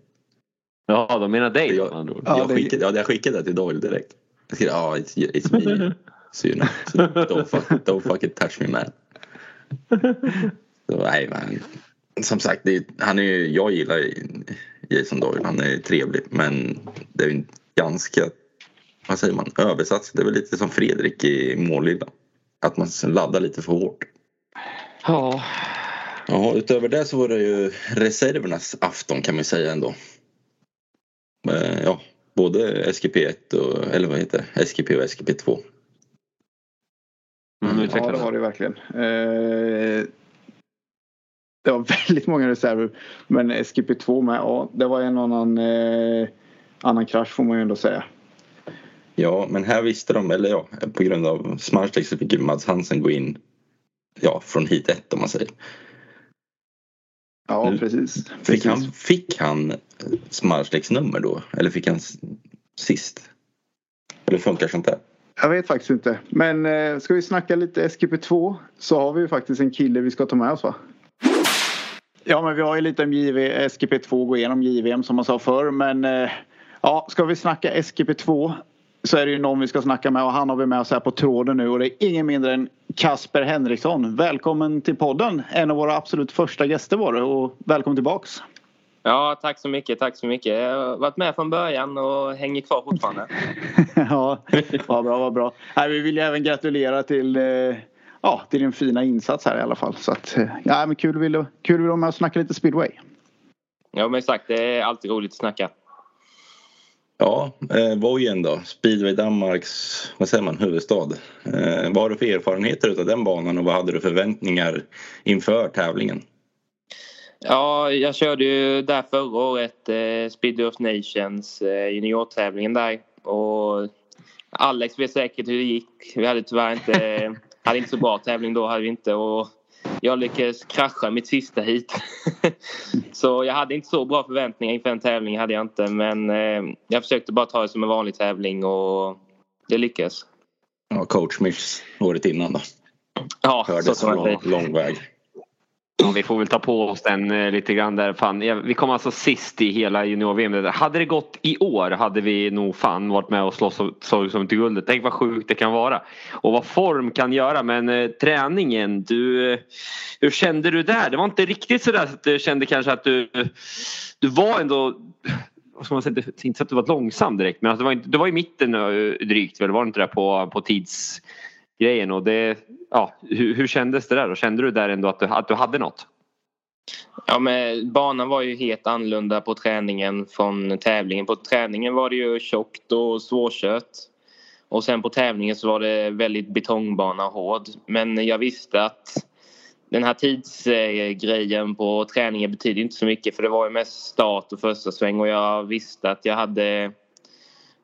Ja, de menar dig Jag- jag, det- skickade, ja, jag skickade det till Doyle direkt. Jag skrev ja, it's, it's me. So, you know, so don't, fuck, don't fucking touch me man. Så, nej, men, som sagt, det, han är, ju- jag gillar Jason Doyle. Han är trevlig. Men det är ganska, vad säger man, översatt. Det är väl lite som Fredrik i Målilla. Att man laddar lite för hårt. Ja. Ja, utöver det så var det ju reservernas afton kan man ju säga ändå. Eh, Ja, både SGP1 och, eller vad heter det, SGP och SGP2. Mm, Ja det var det. det verkligen. Eh, det var väldigt många reserver. Men SGP2 med. Ja, det var en annan, eh, annan krasch får man ju ändå säga. Ja, men här visste de, eller ja, på grund av Smartlex så fick ju Mads Hansen gå in ja, från hit ett om man säger. Ja Nu precis. Fick precis. han, fick han nummer då? Eller fick han sist? Eller funkar sånt där? Jag vet faktiskt inte. Men eh, ska vi snacka lite SGP2 så har vi ju faktiskt en kille vi ska ta med oss va? Ja men vi har ju lite om JV, SGP2 gå igenom JVM som man sa förr men eh, ja ska vi snacka SGP2 så är det ju någon vi ska snacka med och han har vi med oss här på tråden nu och det är ingen mindre än Kasper Henriksson. Välkommen till podden! En av våra absolut första gäster var det och välkommen tillbaks! Ja, tack så mycket. Tack så mycket. Jag har varit med från början och hänger kvar fortfarande. ja, vad bra, vad bra. Nej, vi vill ju även gratulera till, eh, ja, till din fina insats här i alla fall. Så att, eh, ja, men kul, vill, kul vill med att snacka lite speedway. Ja, men exakt. Det är alltid roligt att snacka. Ja, eh, Vojen då, Speedway Danmarks, vad säger man, huvudstad. Eh, vad har du för erfarenheter av den banan och vad hade du för förväntningar inför tävlingen? Ja, jag körde ju där förra året, eh, Speedway of Nations, eh, juniortävlingen där. Och Alex vet säkert hur det gick. Vi hade tyvärr inte, hade inte så bra tävling då, hade vi inte. Och jag lyckades krascha mitt sista hit. så jag hade inte så bra förväntningar inför en tävling hade jag inte men eh, jag försökte bara ta det som en vanlig tävling och det lyckades. Ja, coach miss året innan då. Ja, Hördes så lång, lång väg. Ja, vi får väl ta på oss den eh, lite grann där. Fan, vi kom alltså sist i hela junior-VM. Hade det gått i år hade vi nog fan varit med och slåss om till guldet. Tänk vad sjukt det kan vara. Och vad form kan göra. Men eh, träningen, du, eh, hur kände du där? Det var inte riktigt sådär att du kände kanske att du, du var ändå vad ska man säga, inte så att du var långsam direkt men alltså det, var, det var i mitten eh, drygt väl, var det inte det på, på grejen och det, ja, hur, hur kändes det där? Och kände du där ändå att du, att du hade något? Ja, men banan var ju helt annorlunda på träningen från tävlingen. På träningen var det ju tjockt och svårkört. Och sen på tävlingen så var det väldigt betongbana och hård. Men jag visste att den här tidsgrejen på träningen betyder inte så mycket för det var ju mest start och första sväng och jag visste att jag hade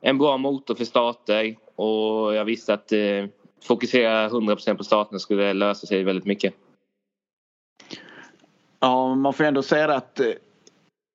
en bra motor för starter och jag visste att eh, fokusera 100% på starten skulle lösa sig väldigt mycket. Ja, man får ändå säga att eh,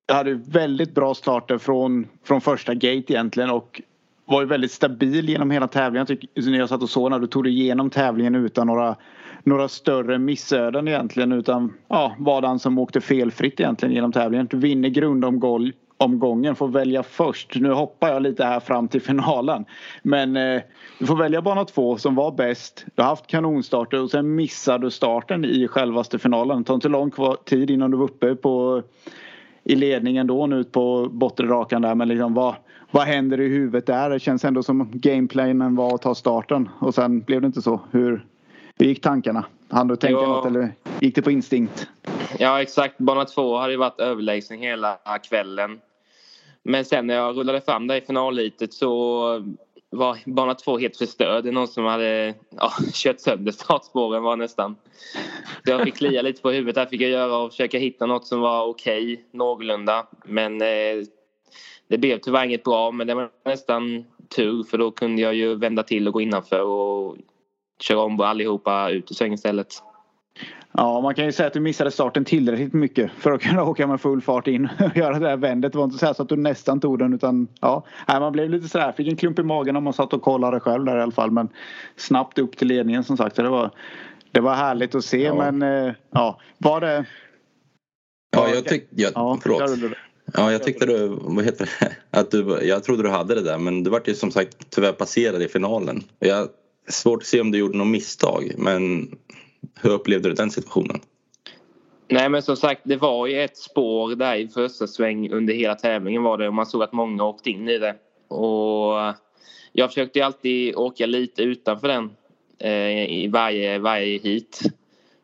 jag hade väldigt bra starter från, från första gate egentligen och var ju väldigt stabil genom hela tävlingen. Jag tycker, när jag satt och såg när du tog dig igenom tävlingen utan några, några större missöden egentligen utan ja, var den som åkte felfritt egentligen genom tävlingen. Du vinner grundomgång grundomgången, får välja först. Nu hoppar jag lite här fram till finalen. Men eh, du får välja bana två som var bäst. Du har haft kanonstarter och sen missar du starten i självaste finalen. Det tar inte lång tid innan du var uppe på i ledningen då nu på bortre rakan där men liksom vad, vad händer i huvudet där? Det känns ändå som gameplanen var att ta starten och sen blev det inte så. Hur, hur gick tankarna? Hann du tänka ja. något eller gick det på instinkt? Ja exakt, bana två hade ju varit överlägsen hela kvällen. Men sen när jag rullade fram där i finallitet så var bana två helt förstörd. Det är någon som hade ja, kört sönder startspåren var nästan. Så jag fick klia lite på huvudet där fick jag göra och försöka hitta något som var okej, okay, någorlunda. Men eh, det blev tyvärr inget bra men det var nästan tur för då kunde jag ju vända till och gå innanför och köra om allihopa ut ur svängen istället. Ja, man kan ju säga att du missade starten tillräckligt mycket för att kunna åka med full fart in och göra det här vändet. Det var inte så att du nästan tog den utan ja, man blev lite sådär, fick en klump i magen om man satt och kollade själv där i alla fall. Men snabbt upp till ledningen som sagt. Så det var, det var härligt att se ja. men eh, ja, var det... Ja, jag tyckte... Ja, förlåt. Ja, jag tyckte du, vad heter det, att du, jag trodde du hade det där men du vart ju som sagt tyvärr passerad i finalen. Jag svårt att se om du gjorde något misstag men hur upplevde du den situationen? Nej men som sagt det var ju ett spår där i första sväng under hela tävlingen var det och man såg att många åkte in i det. Och jag försökte alltid åka lite utanför den eh, i varje, varje hit.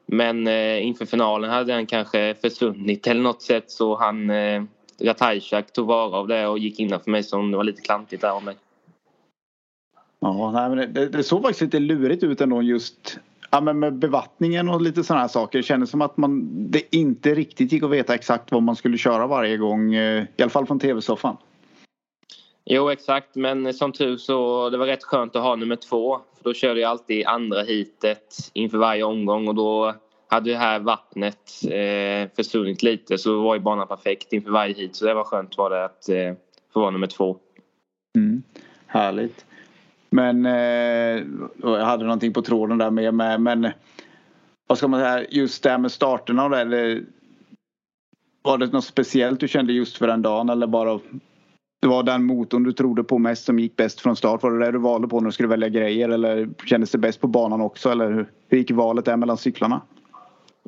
Men eh, inför finalen hade den kanske försvunnit eller något sätt så han eh, Ratajczak tog vara av det och gick innanför mig som det var lite klantigt där av mig. Ja, nej, men det, det såg faktiskt lite lurigt ut ändå just ja, men med bevattningen och lite sådana här saker. Det kändes som att man, det inte riktigt gick att veta exakt vad man skulle köra varje gång. Eh, I alla fall från tv-soffan. Jo exakt men som tur så det var rätt skönt att ha nummer två. För då körde jag alltid andra hitet inför varje omgång och då hade det här vattnet eh, försvunnit lite så var ju banan perfekt inför varje hit. Så det var skönt var det att eh, få vara nummer två. Mm. Härligt. Men eh, jag hade någonting på tråden där med, med men vad ska man säga, just det här med starterna och det, eller, var det något speciellt du kände just för den dagen eller bara det var den motorn du trodde på mest som gick bäst från start? Var det det du valde på när du skulle välja grejer eller kändes det bäst på banan också eller hur, hur gick valet där mellan cyklarna?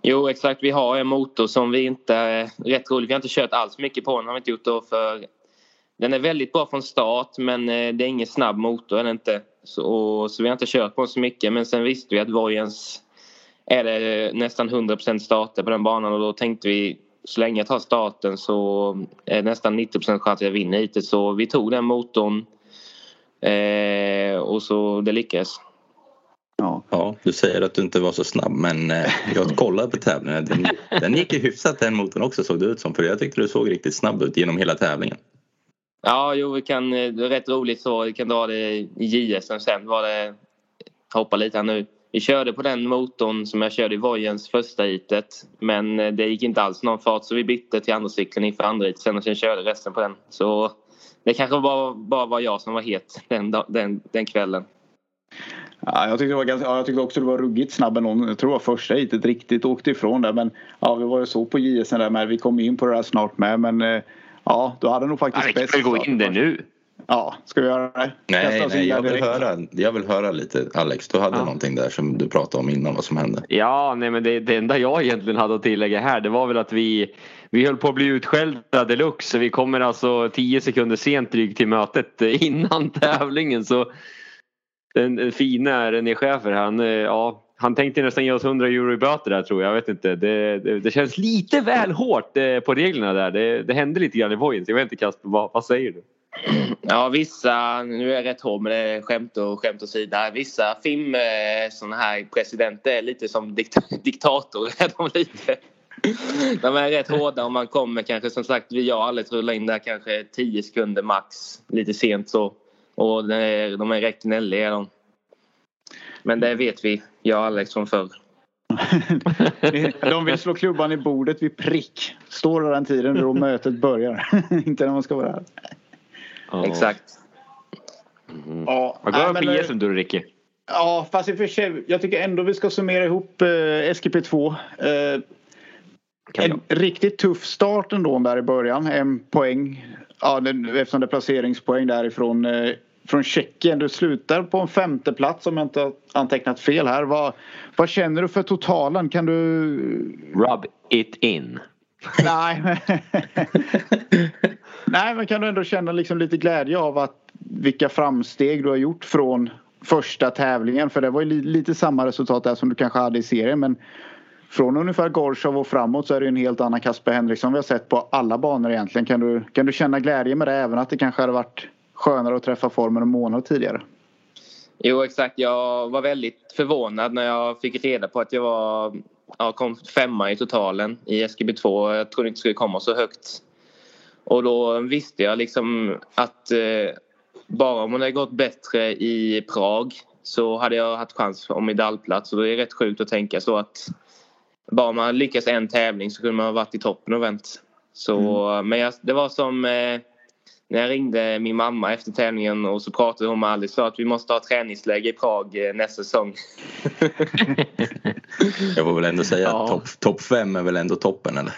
Jo exakt, vi har en motor som vi inte, rätt roligt, vi har inte kört alls mycket på den har vi inte gjort då för den är väldigt bra från start men eh, det är ingen snabb motor är inte. Så, så vi har inte kört på den så mycket men sen visste vi att Vojens är det nästan 100% starter på den banan och då tänkte vi så länge jag tar starten så är det nästan 90% chans att jag vinner hittills så vi tog den motorn eh, och så det lyckades. Ja. ja, du säger att du inte var så snabb men eh, jag kollade på tävlingen. Den, den gick ju hyfsat den motorn också såg det ut som för jag tyckte du såg riktigt snabb ut genom hela tävlingen. Ja, jo, vi kan, eh, det är rätt roligt så. Vi kan dra det i JSM sen. Var det, hoppa lite här nu. vi körde på den motorn som jag körde i Vojens första heatet. Men eh, det gick inte alls någon fart så vi bytte till andra cykeln inför andra heatet sen och sen körde resten på den. Så det kanske bara, bara var jag som var het den, den, den kvällen. Ja, jag, tyckte det var ganska, ja, jag tyckte också det var ruggigt snabb någon. Jag tror det var första heatet riktigt åkte ifrån där. Men ja, vi var ju så på JSN där med. Vi kom in på det där snart med. Men eh, ja, du hade nog faktiskt ja, Vi kan väl gå in det nu. Ja, ska vi göra det? Nej, nej jag, vill höra, jag vill höra lite. Alex, du hade ja. någonting där som du pratade om innan vad som hände. Ja, nej men det, det enda jag egentligen hade att tillägga här det var väl att vi vi höll på att bli utskällda deluxe. Vi kommer alltså 10 sekunder sent drygt till mötet innan tävlingen. Så den fina René Schäfer han, ja, han tänkte nästan ge oss 100 euro i böter där tror jag. Jag vet inte. Det, det, det känns lite väl hårt eh, på reglerna där. Det, det hände lite grann i Vojens. Jag vet inte Kasper, vad, vad säger du? Ja, vissa, nu är jag rätt hård med det, skämt och skämt åsida. Vissa film eh, sådana här presidenter är lite som dikt diktatorer. de, lite. de är rätt hårda om man kommer kanske som sagt, vi har aldrig rullat in där kanske 10 sekunder max. Lite sent så. Och de är, de är rätt gnälliga de. Men det vet vi, jag och Alex från förr. de vill slå klubban i bordet vid prick. Står där den tiden då mötet börjar. Inte när man ska vara här. Ja. Exakt. Mm. Ja, Vad går på ISM du Ricky? Ja, fast i och för sig, jag tycker ändå vi ska summera ihop eh, SGP2. Eh, en riktigt tuff start ändå där i början. En poäng. Ja, eftersom det är placeringspoäng därifrån eh, från Tjeckien. Du slutar på en femte plats om jag inte har antecknat fel här. Vad, vad känner du för totalen? Kan du... Rub it in. Nej. Nej men kan du ändå känna liksom lite glädje av att vilka framsteg du har gjort från första tävlingen. För det var ju lite samma resultat där som du kanske hade i serien. Men från ungefär Gorshov och framåt så är det en helt annan Kasper Henriksson vi har sett på alla banor egentligen. Kan du, kan du känna glädje med det även att det kanske hade varit skönare att träffa formen en månad tidigare? Jo exakt. Jag var väldigt förvånad när jag fick reda på att jag var, ja, kom femma i totalen i SGB2. Jag trodde inte det skulle komma så högt. Och då visste jag liksom att eh, bara om det hade gått bättre i Prag så hade jag haft chans om medaljplats. Och det är rätt sjukt att tänka så att bara man lyckas en tävling så kunde man ha varit i toppen och vänt. Så, mm. Men jag, det var som eh, när jag ringde min mamma efter tävlingen och så pratade hon med Alice sa att vi måste ha träningsläge i Prag eh, nästa säsong. jag får väl ändå säga ja. att topp top fem är väl ändå toppen eller?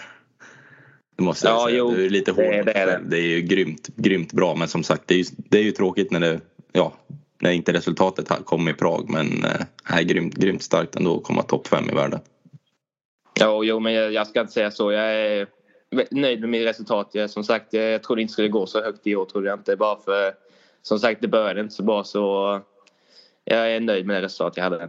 Det måste jag ja, säga. Jo, du är lite hård. Det, det, är det. det är ju grymt, grymt bra men som sagt det är ju, det är ju tråkigt när det, ja, när inte resultatet kom i Prag men äh, är grymt, grymt starkt ändå att komma topp fem i världen. Ja, jo, men jag, jag, ska inte säga så. Jag är nöjd med mitt resultat. Jag, som sagt, jag trodde inte det skulle gå så högt i år. Trodde jag inte. Bara för, som sagt, det började inte så bra. Så jag är nöjd med det resultat jag hade.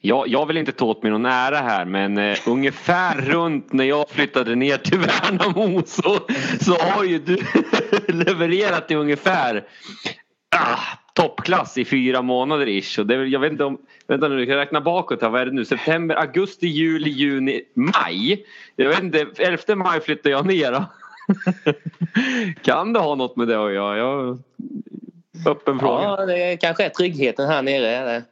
Jag, jag vill inte ta åt mig någon ära här men eh, ungefär runt när jag flyttade ner till Värnamo så, så har ju du levererat i ungefär ah, toppklass i fyra månader ish. Och det, jag vet inte om, vänta nu, jag kan räkna bakåt här. Vad är det nu? September, augusti, juli, juni, maj. Jag vet inte, 11 maj flyttar jag ner då. kan det ha något med det att göra? Jag, öppen fråga. Ja, det kanske är tryggheten här nere.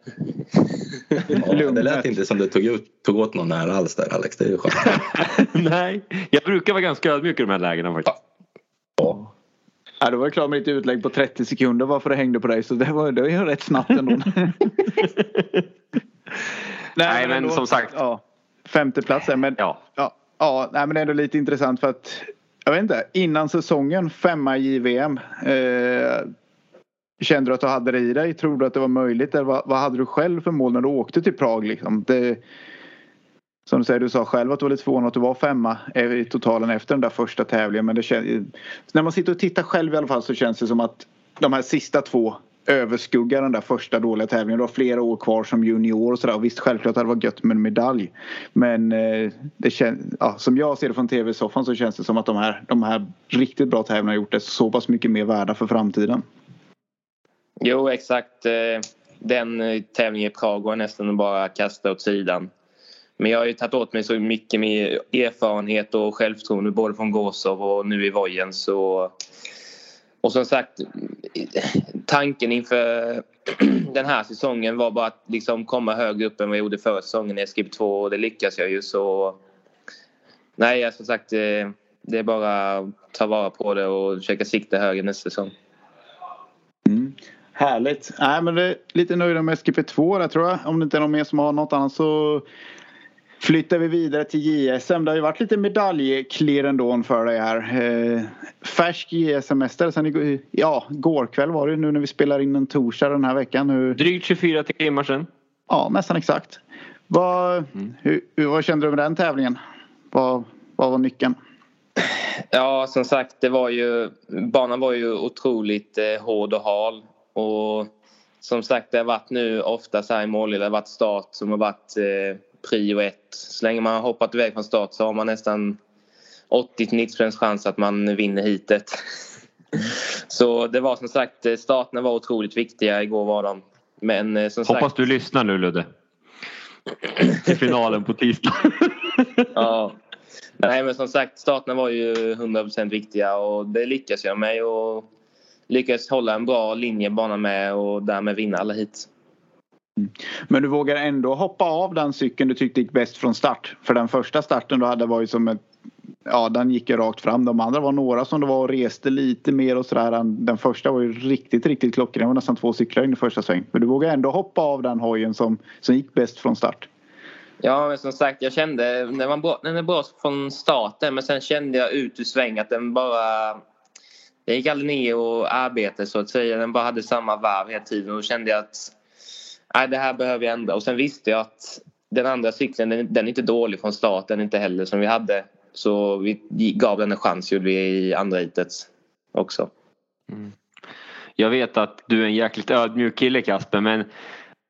Ja, det lät inte som du tog, ut, tog åt någon nära alls där Alex. Det är ju skönt. Nej, jag brukar vara ganska ödmjuk i de här lägena faktiskt. Ja. Då var jag klar med ditt utlägg på 30 sekunder varför det hängde på dig så det var, det var rätt snabbt ändå. nej, nej, men, ändå, som sagt. Ja, femte plats men, ja. Ja, ja, nej, men det är ändå lite intressant för att jag vet inte, innan säsongen femma i JVM. Eh, kände du att du hade det i dig? Tror du att det var möjligt? Eller vad, vad hade du själv för mål när du åkte till Prag? Liksom? Det, som du säger, du sa själv att du var lite förvånad att du var femma eh, i totalen efter den där första tävlingen. Men det känns, när man sitter och tittar själv i alla fall så känns det som att de här sista två överskuggar den där första dåliga tävlingen. Du har flera år kvar som junior och sådär. Visst, självklart hade det varit gött med en medalj. Men eh, det kän, ja, som jag ser det från tv-soffan så känns det som att de här, de här riktigt bra tävlingarna har gjort det så pass mycket mer värda för framtiden. Jo, exakt. Eh, den tävlingen i Prag var nästan bara kasta åt sidan. Men jag har ju tagit åt mig så mycket med erfarenhet och självförtroende både från Gåsov och nu i Vojen så Och som sagt, tanken inför den här säsongen var bara att liksom komma högre upp än vad jag gjorde förra säsongen i SGP2 och det lyckas jag ju så... Nej, som sagt, eh, det är bara att ta vara på det och försöka sikta högre nästa säsong. Mm. Härligt. Nej, men det är lite nöjda med SGP2 där tror jag. Om det inte är någon mer som har något annat så flyttar vi vidare till JSM. Det har ju varit lite medaljklirr ändå för dig här. Eh, färsk JSM-mästare sen ja, går kväll var det nu när vi spelar in en torsdag den här veckan. Hur... Drygt 24 timmar sedan. Ja, nästan exakt. Vad, mm. hur, vad kände du med den tävlingen? Vad, vad var nyckeln? Ja, som sagt, det var ju, banan var ju otroligt eh, hård och hal. Och som sagt, det har varit nu ofta så här i mål, det har varit start som har varit eh, prio ett. Så länge man har hoppat iväg från start så har man nästan 80-90 chans att man vinner hitet. Så det var som sagt, eh, starterna var otroligt viktiga. Igår var de. Men eh, som Hoppas sagt... du lyssnar nu Ludde. Till finalen på tisdag. ja. Nej men som sagt, starterna var ju 100% viktiga och det lyckas jag med. Och lyckades hålla en bra linje bara med och därmed vinna alla hit. Mm. Men du vågar ändå hoppa av den cykeln du tyckte gick bäst från start? För den första starten du hade var ju som ett Ja, den gick ju rakt fram. De andra var några som det var och reste lite mer och sådär. Den första var ju riktigt, riktigt klockren. Det var nästan två cyklar in i första sväng. Men du vågar ändå hoppa av den hojen som, som gick bäst från start. Ja, men som sagt, jag kände den var bra, den är bra från starten men sen kände jag ut ur sväng att den bara den gick aldrig ner och arbetade så att säga. Den bara hade samma varv hela tiden och då kände jag att nej, det här behöver jag ändra. Och sen visste jag att den andra cykeln den, den är inte dålig från starten inte heller som vi hade. Så vi gav den en chans gjorde vi i andra hitet också. Mm. Jag vet att du är en jäkligt ödmjuk kille Kasper men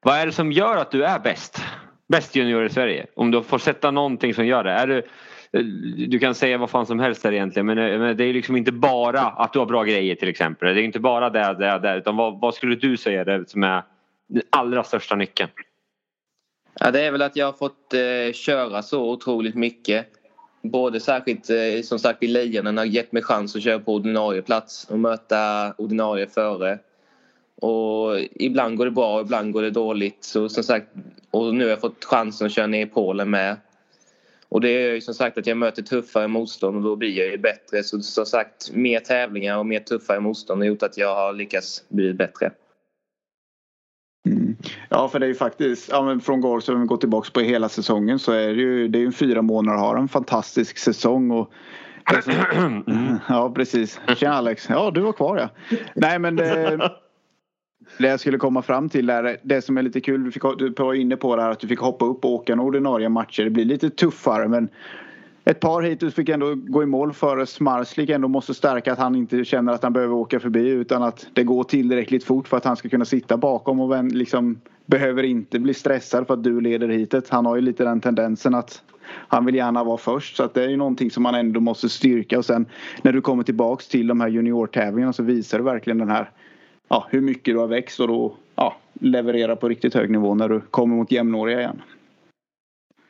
vad är det som gör att du är bäst? Bäst junior i Sverige? Om du får sätta någonting som gör det. Är du, eh, du kan säga vad fan som helst där egentligen men, eh, men det är liksom inte bara att du har bra grejer till exempel. Det är inte bara det, det, det utan vad, vad skulle du säga det som är den allra största nyckeln? Ja, det är väl att jag har fått eh, köra så otroligt mycket. Både särskilt eh, som sagt i Lejonen har gett mig chans att köra på ordinarie plats och möta ordinarie före. Och ibland går det bra och ibland går det dåligt. Så som sagt, och nu har jag fått chansen att köra ner i Polen med. Och det är ju som sagt att jag möter tuffare motstånd och då blir jag ju bättre. Så som sagt, mer tävlingar och mer tuffare motstånd har gjort att jag har lyckats bli bättre. Ja för det är ju faktiskt, ja, men från Gals om vi går tillbaka på hela säsongen så är det ju det är ju fyra månader har en fantastisk säsong. Och som, mm. Ja precis. Tjena Alex. Ja du var kvar ja. Nej men det, det jag skulle komma fram till är det som är lite kul. Du, fick, du var inne på det här att du fick hoppa upp och åka några ordinarie matcher. Det blir lite tuffare men ett par hittills fick ändå gå i mål före Smarslik ändå måste stärka att han inte känner att han behöver åka förbi utan att det går tillräckligt fort för att han ska kunna sitta bakom och liksom behöver inte bli stressad för att du leder hitet. Han har ju lite den tendensen att han vill gärna vara först så att det är ju någonting som man ändå måste styrka och sen när du kommer tillbaks till de här juniortävlingarna så visar du verkligen den här ja, hur mycket du har växt och då ja, leverera på riktigt hög nivå när du kommer mot jämnåriga igen.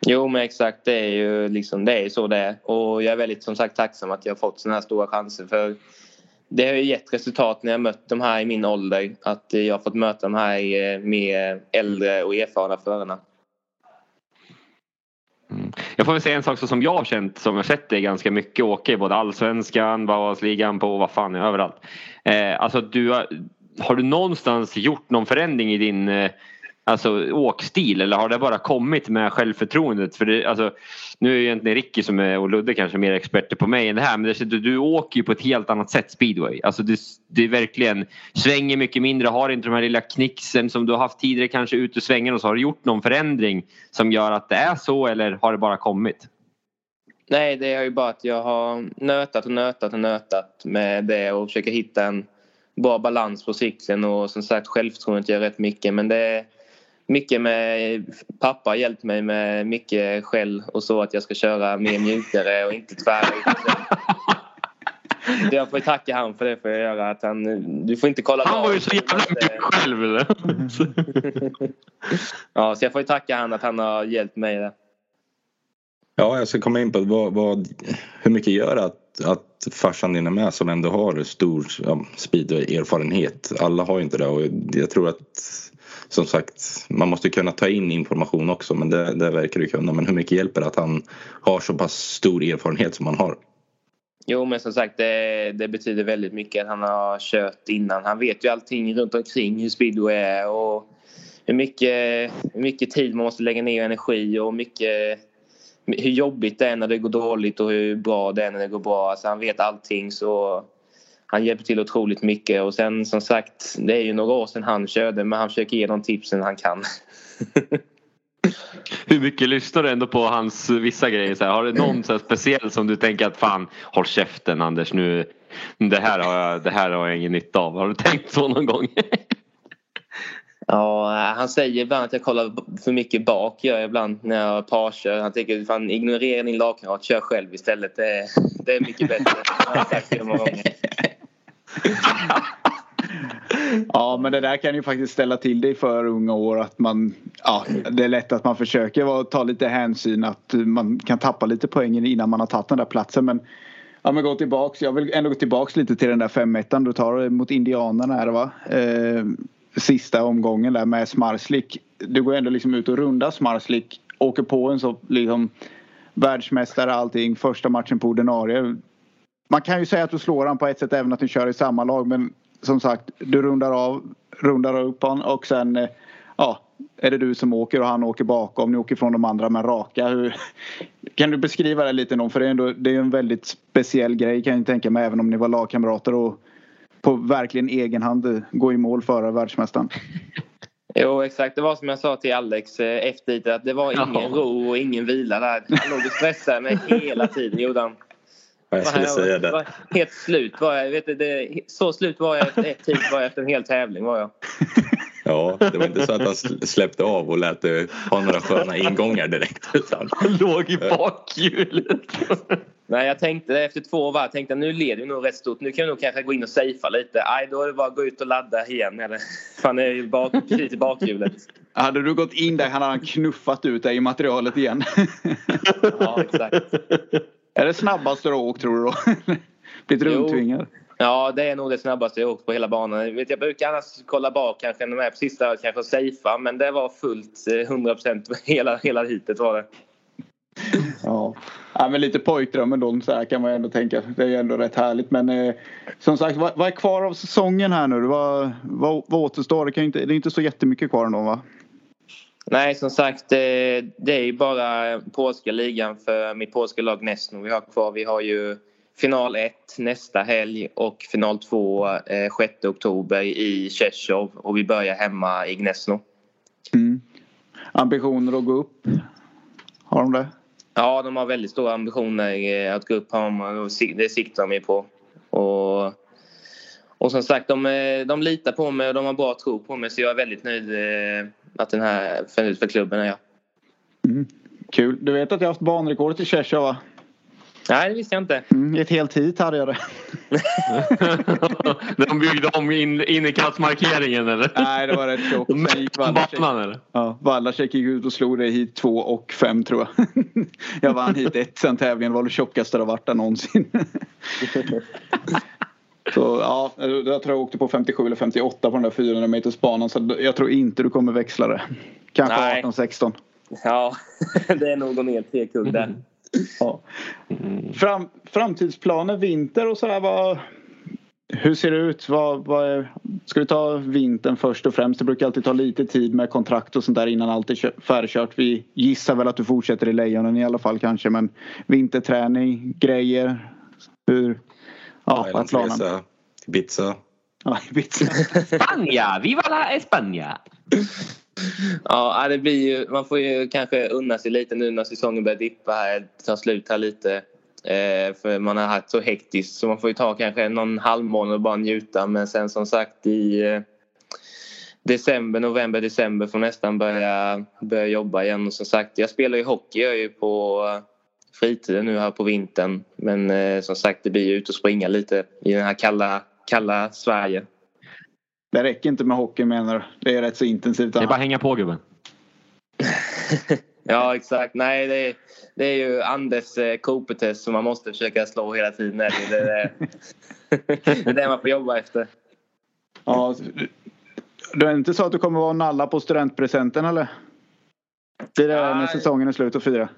Jo men exakt det är ju liksom, det är så det är och jag är väldigt som sagt tacksam att jag har fått sådana här stora chanser för det har ju gett resultat när jag mött de här i min ålder att jag har fått möta de här eh, med äldre och erfarna förarna. Mm. Jag får väl säga en sak som jag har känt som jag sett dig ganska mycket åka i både allsvenskan, Bauhausligan på vad fan överallt. Eh, alltså du har, har du någonstans gjort någon förändring i din eh, alltså, åkstil eller har det bara kommit med självförtroendet? För det, alltså, nu är ju egentligen Ricky som är, och Ludde kanske mer experter på mig än det här men det, du, du åker ju på ett helt annat sätt speedway. Alltså det, det verkligen svänger mycket mindre, har inte de här lilla knixen som du har haft tidigare kanske ut ur svängen och så har du gjort någon förändring som gör att det är så eller har det bara kommit? Nej, det är ju bara att jag har nötat och nötat och nötat med det och försöker hitta en bra balans på cykeln och som sagt självförtroendet gör rätt mycket men det är mycket med pappa har hjälpt mig med mycket skäll och så att jag ska köra mer mjukare och inte tvära Jag får tacka han för det får jag göra. Att han, du får inte kolla Han var ju så jävla mjuk själv. Eller? ja, så jag får tacka han att han har hjälpt mig där. Ja, jag ska komma in på vad, vad, hur mycket gör att att, farsan din är med som ändå har stor ja, speedway-erfarenhet. Alla har ju inte det och jag tror att som sagt man måste kunna ta in information också men det, det verkar du kunna. Men hur mycket hjälper det att han har så pass stor erfarenhet som han har? Jo men som sagt det, det, betyder väldigt mycket att han har kört innan. Han vet ju allting runt omkring hur speedway är och hur mycket, hur mycket tid man måste lägga ner energi och mycket hur jobbigt det är när det går dåligt och hur bra det är när det går bra. Alltså han vet allting så han hjälper till otroligt mycket och sen som sagt det är ju några år sedan han körde men han försöker ge de tipsen han kan. Hur mycket lyssnar du ändå på hans vissa grejer? Så här, har du någon så speciell som du tänker att fan håll käften Anders nu det här har jag, det här har jag ingen nytta av. Har du tänkt så någon gång? Ja, han säger ibland att jag kollar för mycket bak gör jag ibland när jag parkör. Han tycker fan ignorera din lagkamrat, kör själv istället. Det är, det är mycket bättre. Har sagt det många gånger. Ja men det där kan ju faktiskt ställa till det för unga år att man ja, Det är lätt att man försöker ta lite hänsyn att man kan tappa lite poängen innan man har tagit den där platsen men Ja men gå tillbaks, jag vill ändå gå tillbaks lite till den där 5 du tar mot Indianerna är det va? Eh, sista omgången där med Smarslik. Du går ändå liksom ut och rundar Smarslik. Åker på en så liksom världsmästare allting. Första matchen på ordinarie. Man kan ju säga att du slår han på ett sätt även att du kör i samma lag men som sagt du rundar av, rundar upp han och sen eh, ja, är det du som åker och han åker bakom. Ni åker från de andra men raka. Hur, kan du beskriva det lite någon? För det är, ändå, det är en väldigt speciell grej kan jag tänka mig även om ni var lagkamrater och på verkligen egen hand gå i mål före världsmästaren. Jo exakt, det var som jag sa till Alex eh, efter att det var ingen Jaha. ro och ingen vila där. Han låg och stressade mig hela tiden gjorde han. Jag skulle säga det. helt slut var jag. Vet du, det, så slut var jag efter ett tid var jag efter en hel tävling var jag. Ja, det var inte så att han släppte av och lät det ha några sköna ingångar direkt. Utan... Han låg i bakhjulet. Nej, jag tänkte efter två varv, tänkte nu leder vi nog rätt stort. Nu kan vi nog kanske gå in och safea lite. Nej, då är det bara att gå ut och ladda igen. Eller, fan, är ju bak, i bakhjulet. Hade du gått in där hade han knuffat ut dig i materialet igen. ja, exakt. Är det snabbaste du har åkt tror du då? Blivit rundtvingad? Ja, det är nog det snabbaste jag åkt på hela banan. Jag brukar annars kolla bak kanske när de är på sista kanske safea men det var fullt 100% eh, hela, hela hitet var det. Ja. Ja, men lite pojkdrömmen då så här kan man ändå tänka. Det är ju ändå rätt härligt men eh, som sagt vad, vad, är kvar av säsongen här nu? Vad, vad, vad återstår? Det, kan inte, det är inte så jättemycket kvar ändå va? Nej, som sagt, det, eh, det är ju bara polska ligan för mitt polska lag Nesno vi har kvar. Vi har ju final 1 nästa helg och final 2 eh, 6 oktober i Tjechov och vi börjar hemma i Gnesno. Mm. Ambitioner att gå upp? Har de det? Ja, de har väldigt stora ambitioner att gå upp. Det siktar de ju på. Och, och som sagt, de, eh, de litar på mig och de har bra tro på mig så jag är väldigt nöjd eh, att den här för, för klubben är jag. Mm. Kul. Du vet att jag har haft banrekordet i Cheshire va? Nej, det visste jag inte. Mm, ett helt hit hade jag det. De byggde om in, eller? Nej, det var rätt tjockt. Sen gick Batman eller? Ja, Wallacek gick ut och slog det hit två och fem tror jag. jag vann hit ett sen tävlingen. Det var det tjockaste det varit där någonsin. Så ja, jag tror jag åkte på 57 eller 58 på den där 400 meters banan. Så jag tror inte du kommer växla det. Kanske 18-16. Ja, det är nog att gå ner tre kugg där. Mm. Ja. Fram, framtidsplaner, vinter och sådär. Vad, hur ser det ut? Vad, vad är, ska vi ta vintern först och främst? Det brukar alltid ta lite tid med kontrakt och sånt där innan allt är färdigkört. Vi gissar väl att du fortsätter i Lejonen i alla fall kanske men vinterträning, grejer. Hur? Ja, vad är planen? Ibiza. Ja, Ibiza. Spania! Viva la España! Ja, det blir ju, man får ju kanske unna sig lite nu när säsongen börjar dippa här, ta slut här lite. Eh, för man har haft så hektiskt så man får ju ta kanske någon halvmånad och bara njuta men sen som sagt i eh, december, november, december får nästan börja, börja jobba igen. Och som sagt, jag spelar ju hockey jag är ju på eh, fritiden nu här på vintern men eh, som sagt det blir ju ut och springa lite i den här kalla, kalla Sverige. Det räcker inte med hockey menar du? Det är rätt så intensivt. Det är bara att hänga på gubben. Ja, exakt. Nej, det är, det är ju Anders eh, Cooper-test som man måste försöka slå hela tiden. Det är det, det, är det man får jobba efter. Ja, det är inte så att du kommer vara nalla på studentpresenten eller? Det är det när säsongen är slut och fira.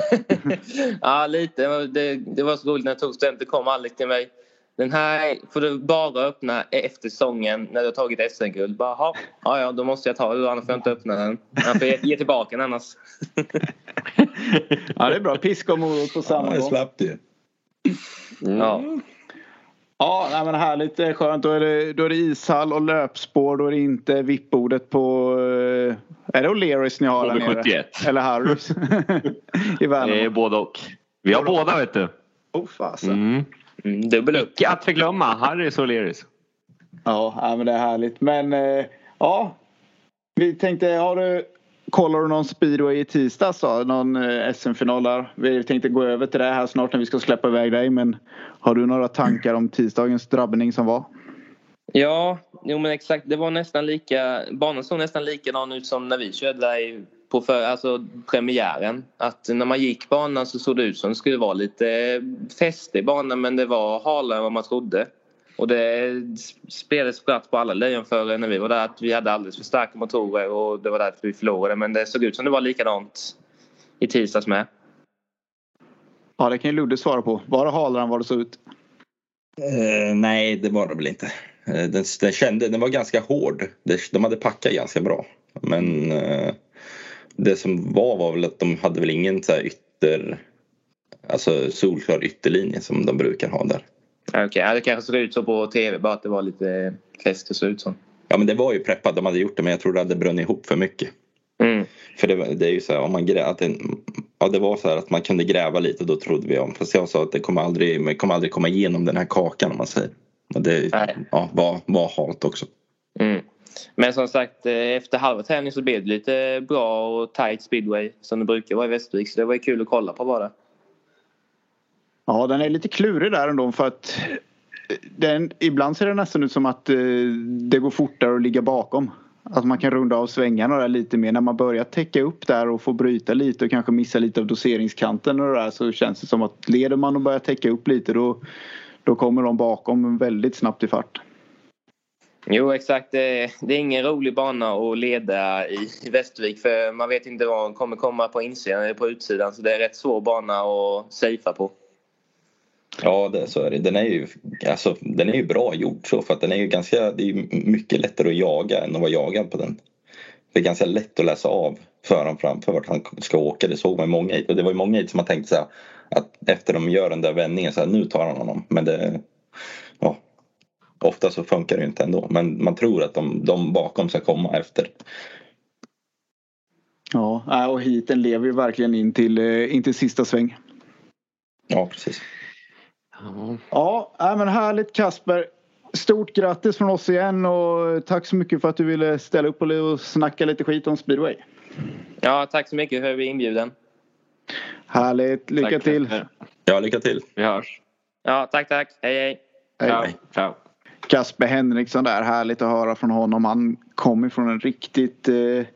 ja, lite. Det, det var så roligt när jag tog studenten. kom Alex till mig. Den här får du bara öppna efter säsongen när du har tagit SM-guld. ja, ja, då måste jag ta den annars får jag inte öppna den. Jag får ge, ge tillbaka den annars. ja, det är bra. Piska och morot på samma gång. Ja, slapp det. Mm. Ja. Ja, nej, men härligt. Skönt. Då är det, då är det ishall och löpspår. Då är det inte VIP-bordet på... Eh, är det O'Learys ni har där nere? 71. Eller Harrys? I Värnamo. Det är både och. Vi har båda vet du. Oh fasen. Mm. Mm, dubbel upp. Icke att förglömma. Harrys och O'Learys. Ja, men det är härligt. Men eh, ja. Vi tänkte, har du Kollar du någon speedway i tisdags då? Någon eh, SM-final där? Vi tänkte gå över till det här snart när vi ska släppa iväg dig. Men har du några tankar om tisdagens drabbning som var? Ja, jo men exakt. Det var nästan lika, banan såg nästan likadan ut som när vi körde där på för, alltså premiären. Att när man gick banan så såg det ut som det skulle vara lite fäste i banan men det var halare än vad man trodde. Och det spelades spratt på alla lejonförare när vi var där att vi hade alldeles för starka motorer och det var därför vi förlorade. Men det såg ut som det var likadant i tisdags med. Ja, det kan ju Ludde svara på. Var det halare än vad det såg ut? Uh, nej, det var det väl inte. Uh, den, den, kände, den var ganska hård. De hade packat ganska bra. Men uh, det som var var väl att de hade väl ingen så ytter... Alltså solklar ytterlinje som de brukar ha där. Okej, okay. det kanske såg ut så på tv bara att det var lite fläsk det såg ut som. Ja men det var ju preppat, de hade gjort det men jag tror det hade brunnit ihop för mycket. Mm. För det, det, är ju så här, om man grä, att det, ja, det var så här att man kunde gräva lite då trodde vi om. Fast jag sa att det kommer aldrig, kommer aldrig komma igenom den här kakan om man säger. Och det ja, var, var hat också. Men som sagt eh, efter halva tävlingen så blev det lite bra och tight speedway som det brukar vara i Västervik. Så det var ju kul att kolla på bara. Ja, den är lite klurig där ändå för att eh, den, ibland ser det nästan ut som att eh, det går fortare att ligga bakom. Att man kan runda av svängarna där lite mer. När man börjar täcka upp där och får bryta lite och kanske missa lite av doseringskanten och där så känns det som att leder man och börjar täcka upp lite då, då kommer de bakom väldigt snabbt i fart. Jo exakt, det är, det är ingen rolig bana att leda i, Västervik för man vet inte vad som kommer komma på insidan eller på utsidan så det är rätt svår bana att safea på. Ja, det, så är det. Den är, ju, alltså, den är ju bra gjord så för att den är ju ganska, det är mycket lättare att jaga än att vara jagad på den. Det är ganska lätt att läsa av föraren framför vart han ska åka. Det såg man i många och det var ju många som har tänkt så här, att efter de gör den där vändningen så här, nu tar han honom. Men det, ofta så funkar det ju inte ändå. Men man tror att de, de bakom ska komma efter. Ja, och hiten lever ju verkligen in till, eh, in till sista sväng. Ja, precis. Ja, ja men härligt Kasper. Stort grattis från oss igen och tack så mycket för att du ville ställa upp och snacka lite skit om speedway. Ja, tack så mycket för att vi inbjuden. Härligt. Lycka tack, till. Ja, lycka till. Vi hörs. Ja, tack, tack. Hej, hej. hej. Ciao. Kasper Henriksson där. Härligt att höra från honom. Han kommer från en riktigt eh,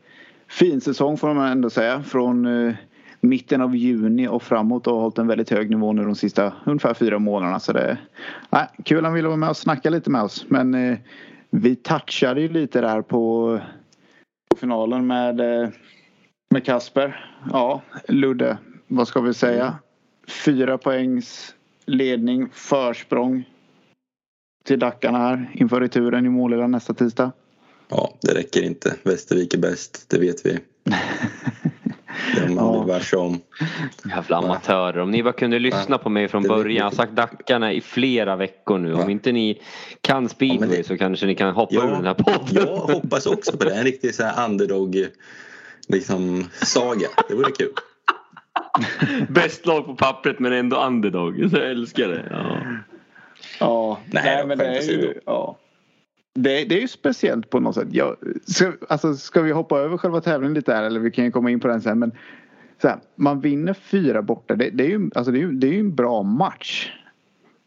fin säsong får man ändå säga. Från eh, mitten av juni och framåt och har hållit en väldigt hög nivå nu de sista ungefär fyra månaderna. Så det är kul att han ville vara med och snacka lite med oss. Men eh, vi touchade ju lite där på, på finalen med, eh, med Kasper. Ja, Ludde, vad ska vi säga? Fyra poängs ledning, försprång till Dackarna här inför returen i Målilla nästa tisdag. Ja, det räcker inte. Västervik är bäst, det vet vi. Det ja. varse om. Jävla amatörer. Om ni bara kunde lyssna på mig från början. Jag har sagt Dackarna i flera veckor nu. Om inte ni kan speedway ja, så kanske ni kan hoppa ur den här podden. Jag hoppas också på det. En riktig så här underdog liksom saga. Det vore kul. Bäst lag på pappret men ändå underdog. Jag älskar det. Ja, ja nej, nej men det är ju... Ja. Det, det, är ju speciellt på något sätt. Jag, ska, alltså, ska vi hoppa över själva tävlingen lite här eller vi kan ju komma in på den sen. Men så här, man vinner fyra borta. Det, det, är ju, alltså, det, är ju, det är ju en bra match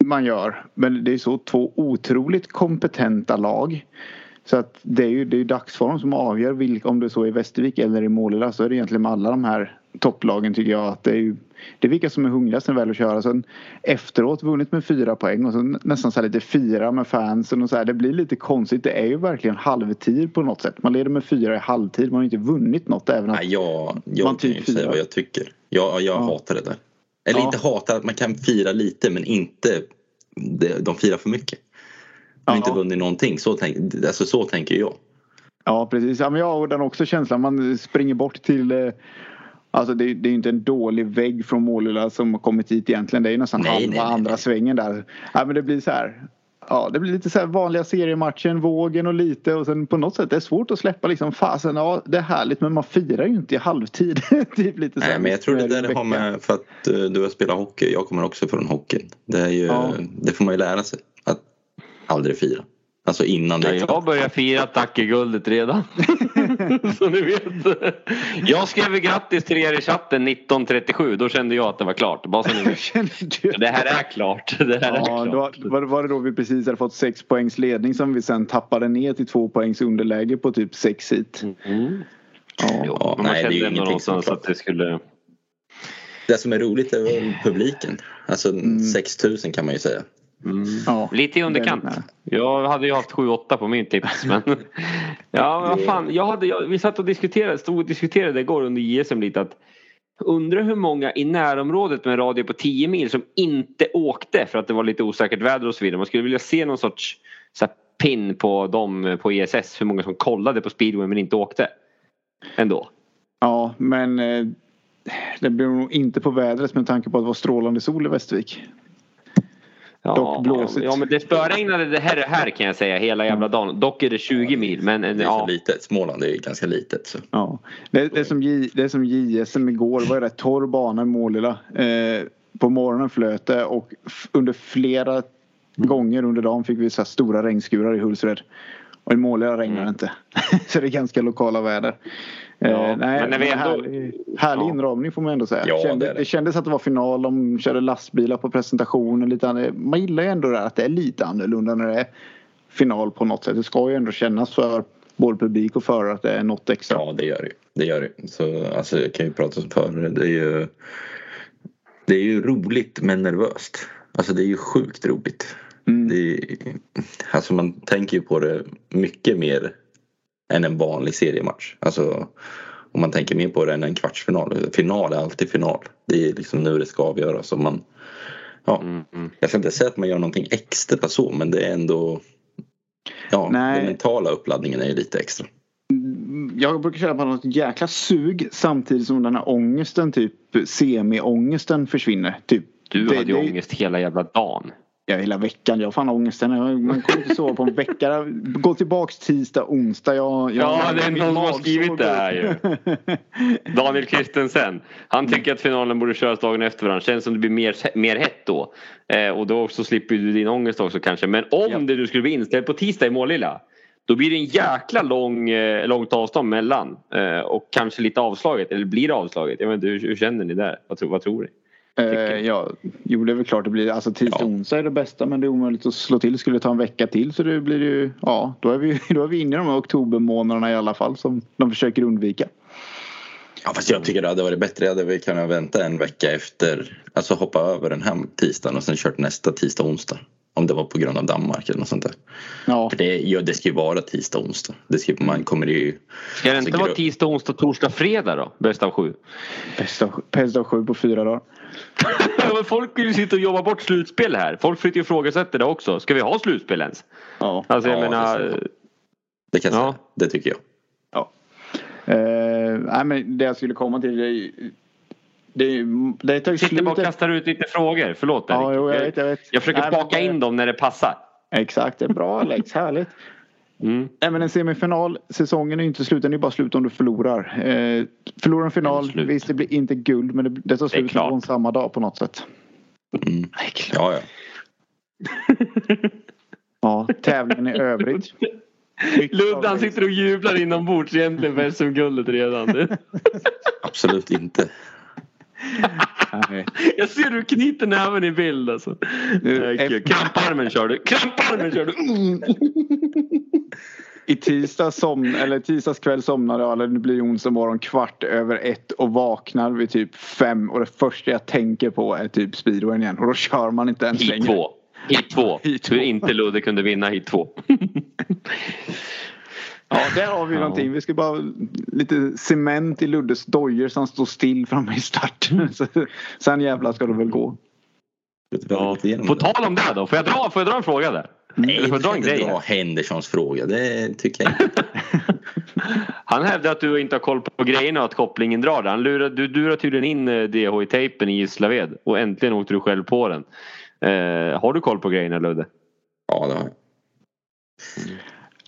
man gör. Men det är så två otroligt kompetenta lag. Så att det är ju det är dagsform som avgör vilk, om det så är Västervik eller i Målilla så är det egentligen med alla de här topplagen tycker jag att det är ju det är vilka som är hungrigast när väl att köra. Sen efteråt vunnit med fyra poäng och så nästan så lite fyra med fansen och så här. Det blir lite konstigt. Det är ju verkligen halvtid på något sätt. Man leder med fyra i halvtid. Man har inte vunnit något även att Nej, jag, man typ kan ju säga vad jag tycker. Jag, jag ja. hatar det där. Eller ja. inte hatar man kan fira lite men inte de firar för mycket. De har ja. inte vunnit någonting. Så, tänk, alltså, så tänker jag. Ja precis. Ja, men jag har den också känslan. Man springer bort till eh, Alltså det, det är inte en dålig vägg från Målilla som har kommit hit egentligen. Det är nästan nej, halva nej, nej, andra nej. svängen där. Ja, men det blir så här. Ja, det blir lite så här vanliga seriematchen, vågen och lite och sen på något sätt det är svårt att släppa liksom fasen. Ja, det är härligt men man firar ju inte i halvtid. typ lite så Nej, men jag tror det där har med för att uh, du har spelat hockey. Jag kommer också från hockeyn. Det, är ju, ja. det får man ju lära sig att aldrig fira. Alltså innan det ja, Jag börjar fira Tacke-guldet redan. Så ni vet. Jag skrev grattis till er i chatten 1937. Då kände jag att det var klart. Bara så ni vet. Det här är klart. Det här ja, är klart. Då, var det då vi precis hade fått sex poängs ledning som vi sen tappade ner till två poängs underläge på typ sex hit. Mm. Ja, ja man nej, det är ju ingenting som att det skulle... Det som är roligt är väl publiken. Alltså mm. 6000 kan man ju säga. Mm. Ja, Lite i underkant. Jag hade ju haft 7-8 på min tips. Men ja, vad fan. Jag hade, jag, vi satt och diskuterade, stod och diskuterade igår under JSM lite att Undrar hur många i närområdet med en radie på 10 mil som inte åkte för att det var lite osäkert väder och så vidare. Man skulle vilja se någon sorts så här, pin på dem på ESS. Hur många som kollade på speedway men inte åkte. Ändå. Ja men eh, det beror nog inte på vädret med tanke på att det var strålande sol i Västervik. Ja, Dock blåsigt. Ja men det spöregnade det här, här kan jag säga hela jävla dagen. Dock är det 20 mil men Det är ja. så litet. Småland är ganska litet. Så. Ja. Det, det, är som J, det är som JSM igår. Det var rätt torr bana i Målilla. Eh, på morgonen flöt det och under flera mm. gånger under dagen fick vi så stora regnskurar i Hultsfred. Och i Målilla regnar det mm. inte. så det är ganska lokala väder. Ja, eh, nej, men när vi ändå... Härlig, härlig ja. inramning får man ändå säga. Ja, Kände, det, det. det, kändes att det var final. De körde lastbilar på presentationen. Lite man gillar ju ändå det att det är lite annorlunda när det är final på något sätt. Det ska ju ändå kännas för både publik och förare att det är något extra. Ja det gör det. Det gör det. Så, alltså, jag kan ju prata som förare. Det är ju, det är ju roligt men nervöst. Alltså det är ju sjukt roligt. Mm. Det alltså man tänker ju på det mycket mer än en vanlig seriematch. Alltså om man tänker mer på det än en kvartsfinal. Final är alltid final. Det är liksom nu det ska avgöras. Och man, ja, mm, mm. Jag ska inte säga att man gör någonting extra så men det är ändå Ja, Nej. den mentala uppladdningen är ju lite extra. Jag brukar känna på något jäkla sug samtidigt som den här ångesten, typ semi-ångesten försvinner. Typ, du hade ju ångest hela jävla dagen. Ja, hela veckan. Jag har fan ångesten. Man kommer inte sova på en vecka. Gå tillbaks tisdag, onsdag. Jag, jag ja, det är någon som har skrivit det här ju. Daniel Kristensen. Han tycker att finalen borde köras dagen efter varandra. Känns som det blir mer, mer hett då. Eh, och då också slipper du din ångest också kanske. Men om ja. det nu skulle bli inställt på tisdag i Målilla. Då blir det en jäkla lång, eh, långt avstånd mellan. Eh, och kanske lite avslaget. Eller blir det avslaget? Jag vet inte, hur, hur känner ni där? Vad, vad tror ni? Eh, ja, jo det är väl klart det blir. Alltså tisdag ja. onsdag är det bästa men det är omöjligt att slå till. Skulle det ta en vecka till så det blir ju, ja då är vi, då är vi inne i de här oktobermånaderna i alla fall som de försöker undvika. Ja fast jag tycker det hade varit bättre. Hade vi kunnat vänta en vecka efter. Alltså hoppa över den här tisdagen och sen kört nästa tisdag onsdag. Om det var på grund av Danmark eller något sånt där. Ja. För det, ja, det ska ju vara tisdag onsdag. Det ska, man kommer ju... Ska det inte alltså, vara tisdag, onsdag, torsdag, fredag då? Bäst av sju? Bäst av, sju på fyra dagar. folk vill ju sitta och jobba bort slutspel här. Folk flyttar ju ifrågasätter det också. Ska vi ha slutspel ens? Ja. Alltså jag ja, menar... Det kan jag ja. säga. Det tycker jag. Ja. Uh, nej, men det jag skulle komma till det, det, det tar Sitter slutet... bara och kastar ut lite frågor. Förlåt Erik. Ja, jo, jag, vet, jag, vet. jag försöker nej, baka in dem när det passar. Exakt, det är bra Alex. Härligt. Mm. Nej, men en semifinal, säsongen är inte slut, den är bara slut om du förlorar. Eh, förlorar en final, visst det blir inte guld men det, det tar slut på samma dag på något sätt. Mm. Ja, ja. ja, tävlingen i övrigt. Ludde sitter och jublar inombords egentligen för SM-guldet redan. Absolut inte. Jag ser hur du knyter näven i bild alltså. Kramparmen kör du. Kramparmen kör du. I tisdags, som, eller tisdags kväll somnade jag, eller det blir onsdag morgon kvart över ett och vaknar vid typ fem och det första jag tänker på är typ speedwayen igen och då kör man inte ens Hit längre. två. Hit två. Hit två. Hur inte Ludde kunde vinna hit två. Ja, där har vi Ja. någonting. Vi ska bara lite cement i Luddes dojor som står still framme i starten. Så, sen jävlar ska det väl gå. Ja. På tal om det då, får jag dra, får jag dra en fråga där? Nej, Eller får du jag dra ska en grej? dra? Hendersons fråga. Det tycker jag inte. Han hävdar att du inte har koll på grejerna och att kopplingen drar. Han lurar, du durar tydligen in eh, DH-tejpen i Gislaved och äntligen åkte du själv på den. Eh, har du koll på grejerna Ludde? Ja, det har jag.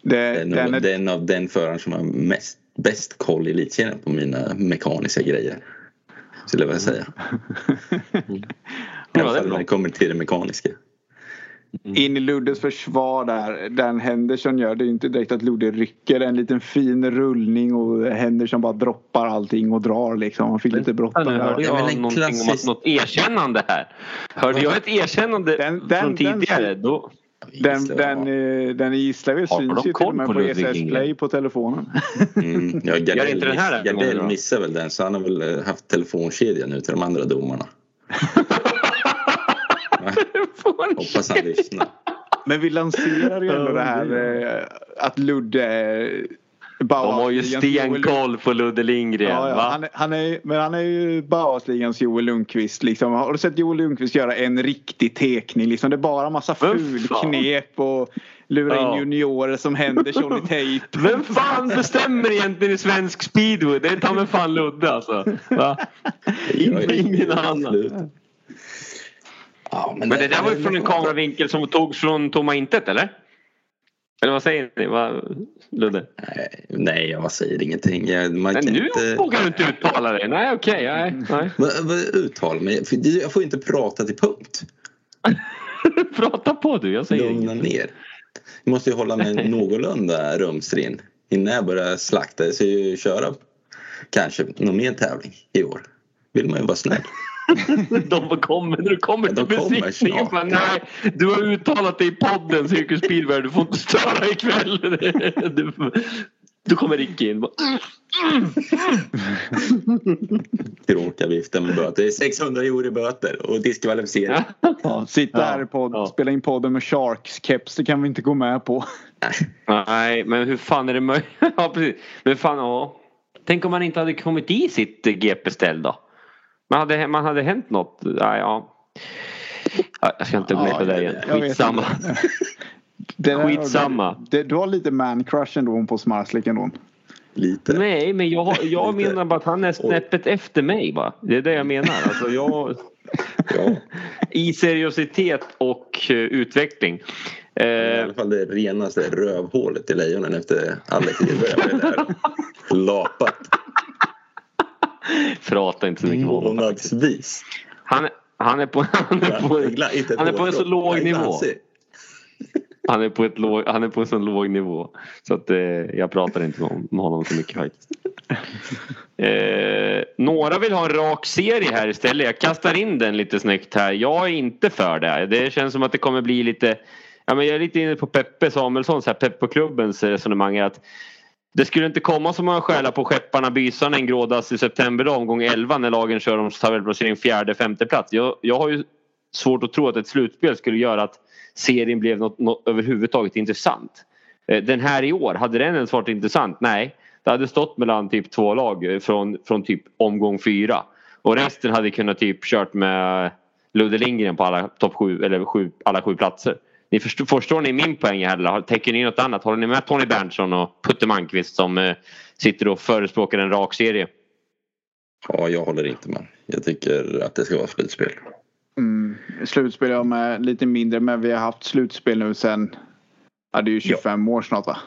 Det, Det är den nog är, den av den föraren som har mest, bäst koll i elitserien på mina mekaniska grejer. Skulle jag vilja säga. I Ja, alla fall när det kommer till det mekaniska. in i Luddes försvar där. Den Henderson gör det är inte direkt att Ludde rycker. En liten fin rullning och Henderson bara droppar allting och drar liksom. Han fick lite bråttom. nu hörde jag en någonting om att klassisk- något erkännande här. Hörde jag ett erkännande Den- den- från den- tidigare då? Den, den, eh, den i Gislaved de syns ju till och med på ESS? Play på telefonen. Mm, ja, Gör Gardell, inte den här miss, Gardell missar väl den så han har väl eh, haft telefonkedja nu till de andra domarna. Hoppas han lyssnar. Men vi lanserar ju ändå det här eh, att Ludde De har ju stenkoll på Ludde Lindgren. Ja, ja. Va? Han, är- han är, men han är ju Bauhausligans Joel Lundqvist. Liksom. Har du sett Joel Lundqvist göra en riktig tekning? Liksom? Det är bara massa Men ful fan. knep och lura Ja. in juniorer som Henderson i tejp. Vem fan bestämmer egentligen i svensk speedway? Det är ta mig fan Ludde alltså. Va? Ingen, ingen annan. Ja, Men det där var ju från en kameravinkel som togs från tomma intet eller? Eller vad säger ni? Va? Ludde? Nej, Nej, jag säger ingenting. Jag, man Men kan nu inte... vågar du inte uttala dig. Nej okej, nej. nej. Vad, vad uttala mig? För Jag får inte prata till punkt. Prata på du, jag säger Lugna inget. ner. Jag måste ju hålla mig någorlunda rumsren innan jag börjar slakta. Så jag köra kanske någon mer tävling i år. Vill man ju vara snäll. De kommer när du kommer Ja, till besiktningen. Bara, Nej, du har uttalat dig i podden Cirkus Speedway. Du får inte störa ikväll. Du, du kommer Ricky in. Råkar vifta med böter. Det är 600 euro i böter och diskvalificering. Ja. Sitta här i podd, ja. spela in podden med Sharks-keps. Det kan vi inte gå med på. Nej, men hur fan är det möjligt? Ja, precis. Men fan, ja. Tänk om man inte hade kommit i sitt GP-ställ då? Man hade, man hade hänt något? Nej, ja. Ja, Jag ska inte bli på det igen. Skitsamma. Det där- Skitsamma. Det, du har lite man-crush ändå på Smarslik ändå. Lite. Nej, men jag, jag menar bara att han är snäppet efter mig. Va? Det är det jag menar. Alltså, jag, Ja, I seriositet och eh, utveckling. i Eh, alla fall det renaste rövhålet i lejonen efter Alex där lapat. prata inte så mycket om honom. Månadsvis. Han, han är på, han är på, han är på en så låg nivå. Han är på, ett låg, han är på en så låg nivå. Så att eh, jag pratar inte om, med honom så mycket faktiskt. Eh, några vill ha en rak serie här istället. Jag kastar in den lite snyggt här. Jag är inte för det. Det känns som att det kommer bli lite... Ja, men jag är lite inne på Peppe Samuelssons, här, Peppe på klubbens resonemang. Att det skulle inte komma så många själar på skepparna Bysarna en grådass i september då, omgång 11 när lagen kör om tabellplacering fjärde, femte plats. Jag, jag har ju svårt att tro att ett slutspel skulle göra att serien blev något, något överhuvudtaget intressant. Eh, den här i år, hade den ens varit intressant? Nej. Det hade stått mellan typ två lag eh, från, från typ omgång fyra. Och resten hade kunnat typ kört med Ludde Lindgren på alla topp sju eller sju, alla sju platser. Ni förstår, förstår ni min poäng här täcker ni något annat? Håller ni med Tony Berntsson och Putte Malmqvist som eh, sitter och förespråkar en rak serie? Ja, jag håller inte med. Jag tycker att det ska vara slutspel. Mm. Slutspel jag med lite mindre men vi har haft slutspel nu sen Ja det är ju 25 år snart va?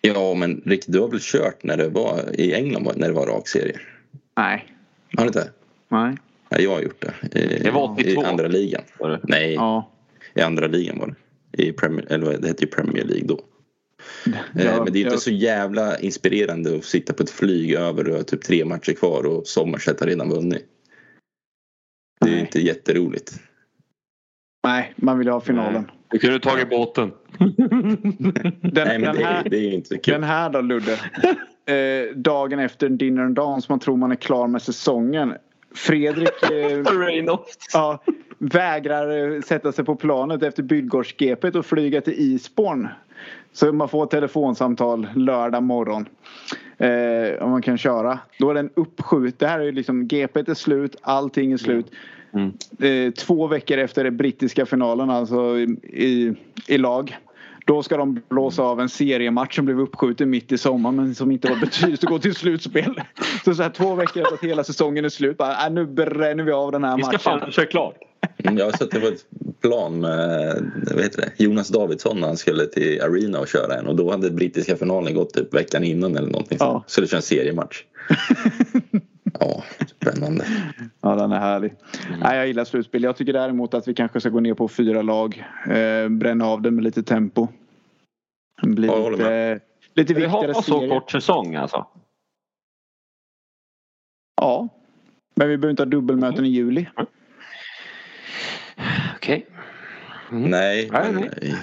Ja, men Rick, du har väl kört när det var i England när det var rak serie? Nej. Har du inte? Nej. Ja, jag har gjort det. I, Det var 82. I andra ligan. Var det? Nej, Ja. i andra ligan var det. I Premier, eller det hette ju Premier League då. Eh, Ja, men det är inte jag- så jävla inspirerande att sitta på ett flyg över och ha typ tre matcher kvar och Sommarset har redan vunnit. Det är Nej. inte jätteroligt. Nej, man vill ju ha finalen. Du kunde tagit båten. Den, Nej, men den, det, här, är- det är ju inte kul. den här då Ludde. Eh, dagen efter dinner and dance man tror man är klar med säsongen. Fredrik eh, ja, vägrar sätta sig på planet efter Bydgårdsgepet och flyga till Isborn. Så man får telefonsamtal lördag morgon. Eh, om man kan köra. Då är den uppskjut. Det här är ju liksom GPet är slut. Allting är slut. Mm. Eh, två veckor efter den brittiska finalen alltså i, i, i lag. Då ska de blåsa av en seriematch som blev uppskjuten mitt i sommaren men som inte var betydelse att gå till slutspel. Så, så här, två veckor efter att hela säsongen är slut. Bara, äh, nu bränner vi av den här Vi ska matchen. fan köra klart. Mm, Jag har suttit på ett plan med vad heter det, Jonas Davidsson när han skulle till Arena och köra en och då hade brittiska finalen gått typ veckan innan eller någonting. Ja. Så det känns seriematch. ja, spännande. Ja, den är härlig. Nej, jag gillar slutspel. Jag tycker däremot att vi kanske ska gå ner på fyra lag. Eh, bränna av det med lite tempo. Blir Ja, jag håller lite, lite Vi har så serie. kort säsong alltså. Ja. Men vi behöver inte ha dubbelmöten i juli. Okej. Mm. Nej, Nej, men, i-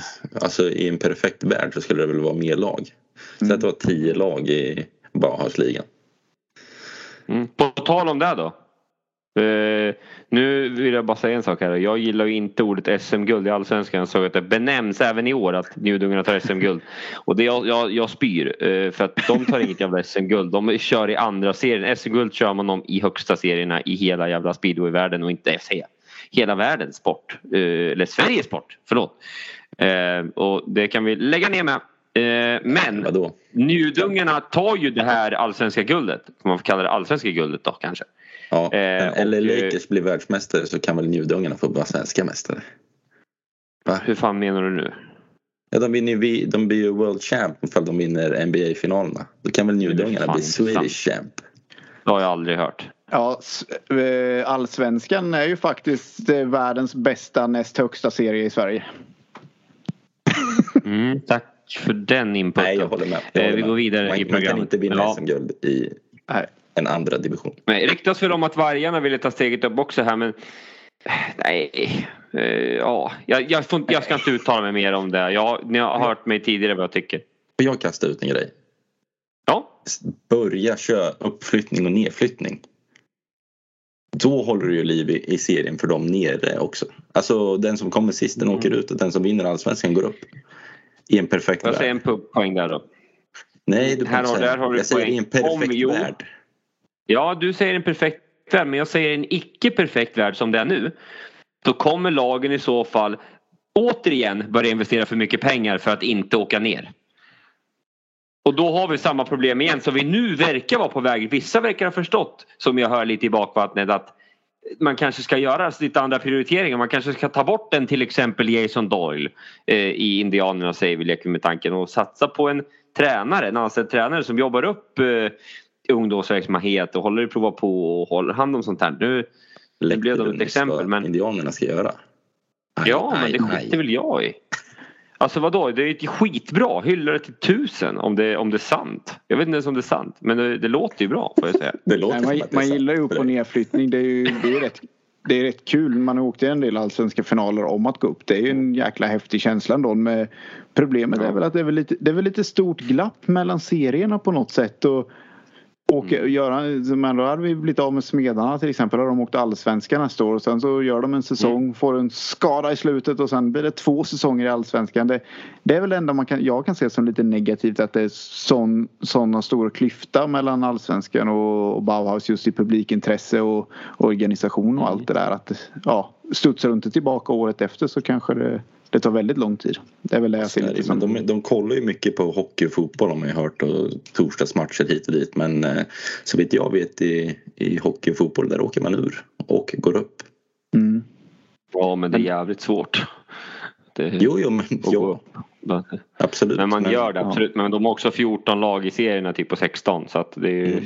alltså i en perfekt värld så skulle det väl vara mer lag. Så att det var tio lag i Bauhausligan. Mm. På tal om det då. Eh, nu vill jag bara säga en sak här. Jag gillar ju inte ordet SM-guld i Allsvenskan. Så att det benämns även i år att Njudungarna tar SM-guld. Och det jag, jag, jag spyr. eh, för att de tar inget jävla SM-guld. De kör i andra serien. SM-guld kör man om i högsta serierna i hela jävla speedway-världen och inte FC. Hela världens sport. Eh, eller Sveriges sport. Förlåt. Eh, och det kan vi lägga ner med. Eh, men Vadå? Njudungarna tar ju det här allsvenska guldet. Om man får kalla det allsvenska guldet då kanske. Ja, eller Lakers blir världsmästare så kan väl Njudungarna få vara svenska mästare. Va? Hur fan menar du nu? Ja, de, vinner, ju- de blir ju World Champ ifall de vinner NBA-finalerna. Då kan väl Njudungarna bli Swedish Champ. Det har jag aldrig hört. Ja, eh, Allsvenskan är ju faktiskt eh, världens bästa näst högsta serie i Sverige. Mm, tack för den inputen. Nej, jag håller med. Jag Eh, håller vi går vidare man, i Man kan programmet. inte vinna Ja. SM-guld i Nej. en andra division. Nej, ryktas väl om att vargarna ville ta steget upp också här men Nej, ja, jag, jag, får, jag ska inte uttala mig mer om det. Jag, ni har hört mig tidigare vad jag tycker. Får jag kasta ut en grej? Ja, Börja köra uppflyttning och nedflyttning. Då håller du ju liv i, i serien för dem nere också. Alltså den som kommer sist den Mm. åker ut och den som vinner allsvenskan går upp. I en perfekt jag säger värld. en poäng där då. Nej, du Här har- där har du Jag säger poäng. i en perfekt Om- värld. Ja, du säger en perfekt värld men jag säger en icke perfekt värld som det är nu. Då kommer lagen i så fall återigen börja investera för mycket pengar för att inte åka ner. Och då har vi samma problem igen som vi nu verkar vara på väg. Vissa verkar ha förstått, som jag hör lite i bakvattnet, att man kanske ska göra lite andra prioriteringar. Man kanske ska ta bort en till exempel Jason Doyle eh, i Indianerna säger vi leker med tanken och satsa på en tränare, en anställd tränare som jobbar upp eh, ungdomsverksamhet och håller prova på och håller hand om sånt här. Nu, det blev då ett exempel men Indianerna ska göra. Aj, ja men aj, det skiter väl jag i. Alltså vadå, det är ju skitbra. Hylla det till tusen om det, om det är sant. Jag vet inte ens om det är sant men det, det låter ju bra får jag säga. Det låter Nej, man, man gillar ju upp och nedflyttning. Det är ju det är rätt, det är rätt kul. Man har åkt i en del allsvenska finaler om att gå upp. Det är ju en jäkla häftig känsla ändå. Med problemet är väl att det är väl, lite, det är väl lite stort glapp mellan serierna på något sätt. Och, Åka, göra, men då hade vi blivit av med Smedarna till exempel. Har de åkt allsvenskan nästa år och sen så gör de en säsong, får en skada i slutet och sen blir det två säsonger i allsvenskan. Det, det är väl det enda man kan, jag kan se som lite negativt att det är sån, såna stora klyfta mellan allsvenskan och, och Bauhaus just i publikintresse och organisation och allt det där. Att ja, studsar du inte tillbaka året efter så kanske det, det tar väldigt lång tid. Det är väl det jag ser lite Men som. de, de kollar ju mycket på hockey och fotboll har man ju hört och torsdagsmatcher hit och dit men eh, så vitt jag vet i, i hockey och fotboll där åker man ur och går upp. Mm. Ja men det är jävligt svårt. Det, Jo, jo men jo, absolut. Men man gör det ja. absolut. Men de har också 14 lag i serierna typ på 16 så att det är Mm.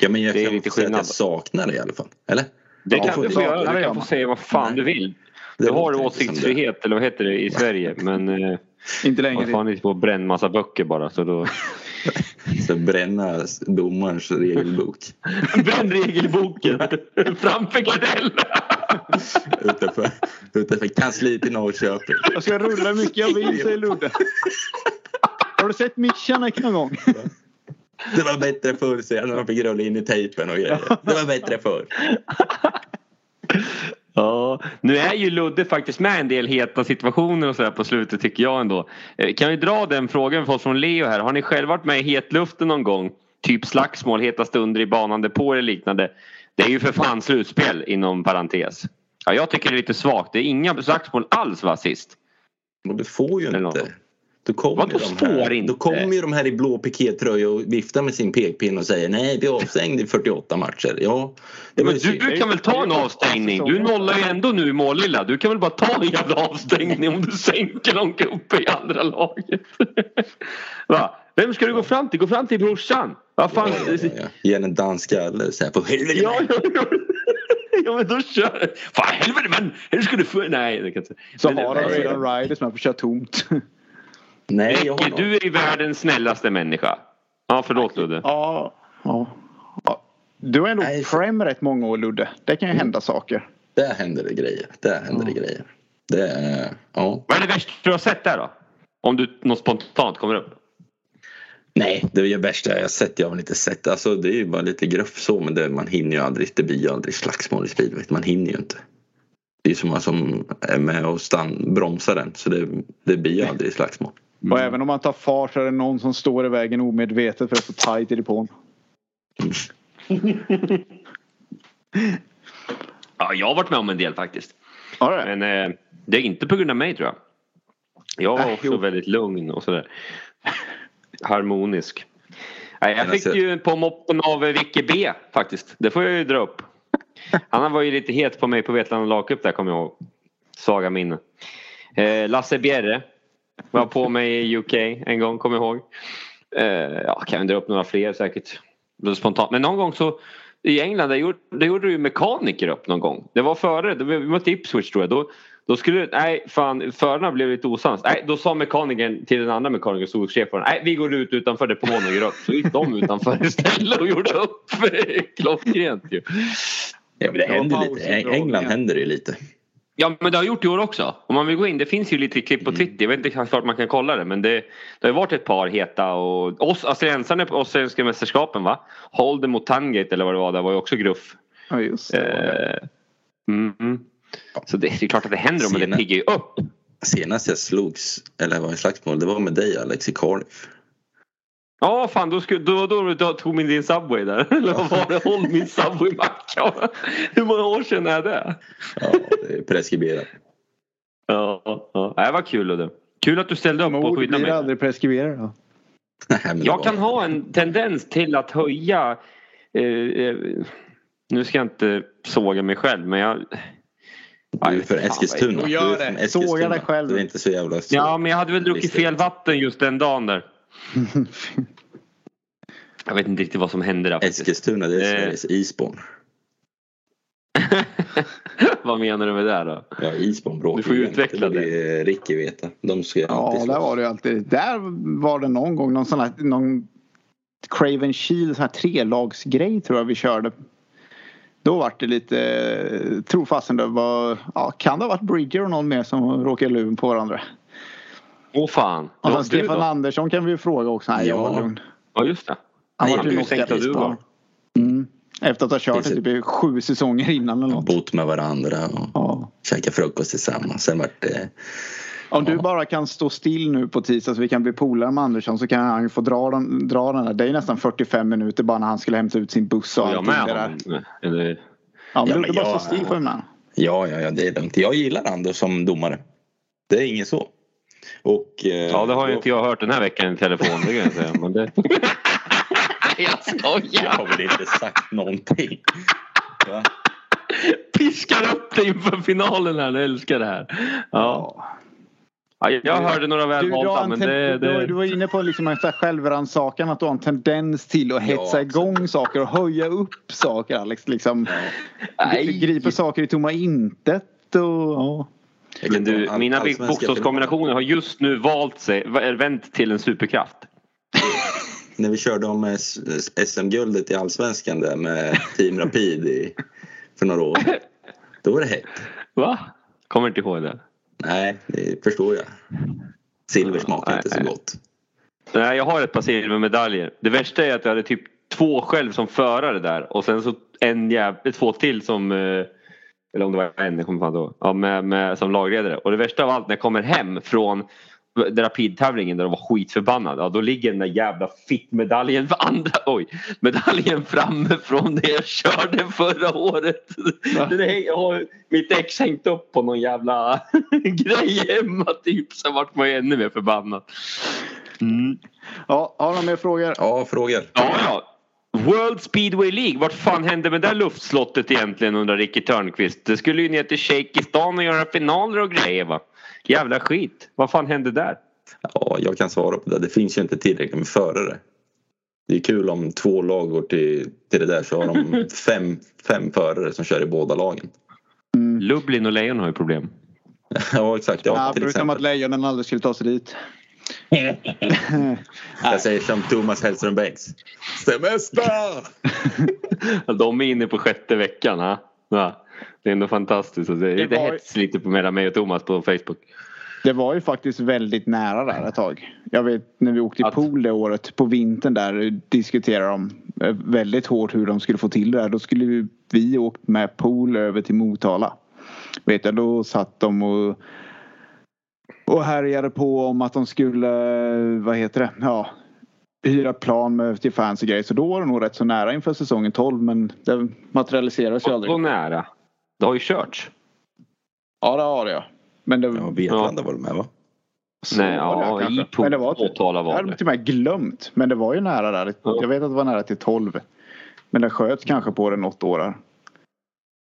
Ja men jag Det är kan lite säga att skillnad. jag saknar det i alla fall. Eller? Det Ja, kan du få ja, göra. Du kan få säga vad fan Nej. du vill. Det Du har åsiktsfrihet eller vad heter det i Sverige men eh, Inte man längre. fan inte på bränna massa böcker bara så då det. Så bränna domarens regelbok. Bränn regelboken framför Gardell! utanför, utanför kansliet i Norrköping. Jag ska rulla hur mycket jag vill, säger Ludde. Har du sett Michanek någon gång? Det var bättre förr, säger han när de fick rulla in i tejpen och grejer. Det var bättre förr. Ja, nu är ju Ludde faktiskt med en del heta situationer och sådär på slutet tycker jag ändå. Eh, Kan vi dra den frågan för oss från Leo här. Har ni själva varit med i hetluften någon gång? Typ slagsmål, heta stunder i banan depå eller liknande. Det är ju för fan slutspel inom parentes. Ja, jag tycker det är lite svagt. Det är inga slagsmål alls va sist? Och du får ju inte. Då kommer, Vadå de här, får inte? då kommer ju de här i blå pikétröja och viftar med sin pekpinne och säger nej vi är avstängda i 48 matcher. Ja, det var Men du, du kan väl ta en avstängning? Du nollar ju ändå nu i Målilla. Du kan väl bara ta en jävla avstängning om du sänker någon gubbe i andra laget. Va? Vem ska du gå fram till? Gå fram till brorsan. Vad fan? Ja, ja, ja. Ge en dansk skalle så här på helvete. Ja, ja, ja. ja men då kör Fan helvete men! Hur ska du få... Nej det kan jag inte. Så har han redan riders med på att köra tomt. Nej, jag har någon. du är ju världens snällaste människa. Ja förlåt Ludde. Ja. ja. ja. Du har ändå Nej, så- prem rätt många år Ludde. Det kan ju hända saker. Där händer det grejer. Där händer det grejer. Det är, ja. Vad är det värsta du har sett där då? Om du något spontant kommer upp. Nej, det är det värsta jag sett. Jag har väl inte sett. Alltså, det är ju bara lite gruff så men det, man hinner ju aldrig. Det blir ju aldrig slagsmål i speedway. Man hinner ju inte. Det är ju så många som är med och stann, bromsar den så det, det blir ju aldrig slagsmål. Och även om man tar fart så är det någon som står i vägen omedvetet för det är så tajt i depån. Ja jag har varit med om en del faktiskt. Har du det? Men eh, det är inte på grund av mig tror jag. Jag var Äh, också jo. väldigt lugn och sådär. Harmonisk. Nej, jag fick ju på moppen av Vicke B faktiskt. Det får jag ju dra upp. Han var ju lite het på mig på Vetlanda lagcup där kommer jag ihåg. Svaga minnen. Eh, Lasse Bjerre var på mig i UK en gång kommer jag ihåg. Eh, ja, kan jag dra upp några fler säkert. Spontant. Men någon gång så i England där gjorde, där gjorde ju mekaniker upp någon gång. Det var före, det var- mötte Ipswich tror jag. Då, då skulle, nej fan förarna blev lite osams. Nej, då sa mekanikern till den andra mekanikern, stod chef för den, nej vi går ut utanför depån och gör upp. Så gick de utanför istället och gjorde upp. Klockrent ju. Ja, men det händer lite. i England händer det ju lite. Ja men det har gjort i år också. Om man vill gå in. Det finns ju lite klipp på Twitter. Jag vet inte klart man kan kolla det. Men det, det har varit ett par heta och oss, australiensarna på Australienska mästerskapen va? Holden mot Tangate eller vad det var. Det var ju också gruff. Ja just det. Eh, mm, mm. Så det, det är klart att det händer men det piggar ju upp. Senast jag slogs, eller var i slagsmål, det var med dig Alex i Cardiff. Ja fan då, skulle, då, då, då tog min din Subway där. Eller vad var det? Håll min Subway-macka. Hur många år sedan är det? Ja, det är preskriberat. Ja, ja. Det var kul Ludde. Kul att du ställde upp och skyddade blir mig. aldrig preskriberat. då. Det Jag kan ha en tendens till att höja eh, eh, Nu ska jag inte såga mig själv men jag Du är för Eskilstuna. Du är det. från Eskilstuna. Såga dig själv. Du är inte så jävla Ja men jag hade väl druckit fel vatten just den dagen där. Jag vet inte riktigt vad som hände där faktiskt. Eskilstuna, det är Eh. Sveriges Isborn. vad menar du med det då? Ja, Isborn bråkar Du får ju utveckla. Det borde Ricky veta. De ska ju Ja, där var det ju alltid. Där var det någon gång någon sån här någon Craven Shield, sån här trelagsgrej tror jag vi körde. Då var det lite, tror fasen det var, ja kan det ha varit Bridger och någon mer som råkade luven på varandra. Åh fan. Och Ja, sen du Stefan? Andersson kan vi ju fråga också. Nej, jag Ja. var lugn. Ja just det. Han var ju blev knockad sänkt av i du. Mm. Efter att ha kört det typ sju säsonger innan eller något. Bott med varandra och Ja. käkat frukost tillsammans. Sen vart det... Om du bara kan stå still nu på tisdag så vi kan bli polare med Andersson så kan han ju få dra den, dra den där. Det är nästan 45 minuter bara när han skulle hämta ut sin buss och Får jag allting med det där. honom? Eller? Ja, men Ja, du men bara jag- stå still för mig. Ja, ja, ja, det är lugnt. Jag gillar Anders som domare. Det är inget så. Och, eh, Ja det har ju inte jag hört den här veckan i telefon. Det kan jag säga. Men det... jag Jag skojar. har väl inte sagt någonting. Va? Piskar upp dig inför finalen här. Jag älskar det här. Ja. Ja, jag hörde några välvalda en men det... du, det... du var inne på liksom en självrannsakan att du har en tendens till att Ja, hetsa igång saker och höja upp saker Alex. Liksom, Nej. du griper saker i tomma intet och ja. Men du, mina bokstavskombinationer har just nu valt sig, vänt till en superkraft. När vi körde om SM-guldet i Allsvenskan där med Team Rapid i, för några år sedan. då var det hett. Va? Kommer inte ihåg det. Nej, det förstår jag. Silver smakar Nej, inte så nej. gott. Nej, jag har ett par silvermedaljer. Det värsta är att jag hade typ två själv som förare där och sen så en jäv, två till som eh, eller om det var en, jag kommer fan ihåg. Ja, med, med, som lagledare. Och det värsta av allt när jag kommer hem från den rapidtävlingen där de var skitförbannade. Ja, då ligger den där jävla fittmedaljen för andra, oj, medaljen framme från det jag körde förra året. Den är, jag har mitt ex hängt upp på någon jävla grej hemma typ. Så vart man ju ännu mer förbannad. Mm. Ja, har du några mer frågor? Ja, frågor. Ja, ja. World Speedway League, vart fan hände med det där luftslottet egentligen undrar Ricky Törnqvist. Det skulle ju ner till Shakistan och göra finaler och grejer va. Jävla skit. Vad fan hände där? Ja, jag kan svara på det. Det finns ju inte tillräckligt med förare. Det är kul om två lag går till, till det där så har de fem, fem förare som kör i båda lagen. Lublin och Lejon har ju problem. Ja, exakt. Ja, Ja, till förutom att exempel. lejonen aldrig skulle ta sig dit. Jag säger som Thomas Hellström Bengts. Semester! De är inne på sjätte veckan. Ha? Ja. Det är ändå fantastiskt. Det, Det var- hets lite på mellan mig och Thomas på Facebook. Det var ju faktiskt väldigt nära där ett tag. Jag vet när vi åkte i Att- pool det året på vintern där diskuterade de eh, väldigt hårt hur de skulle få till det här. Då skulle vi åkt med pool över till Motala. Vet jag, då satt de och och härjade på om att de skulle, vad heter det, ja hyra plan med, till fans och grejer. Så då var det nog rätt så nära inför säsongen 12 men det materialiserades ju Så aldrig. nära. Det har ju körts. Ja det har det ja. Men det, Ja, Vetlanda var det med va? så Nej, var det ja, kanske. i Men det var typ- var Jag hade det. till och med glömt. Men det var ju nära där. Ja. Jag vet att det var nära till 12. Men det sköts kanske på det något år där.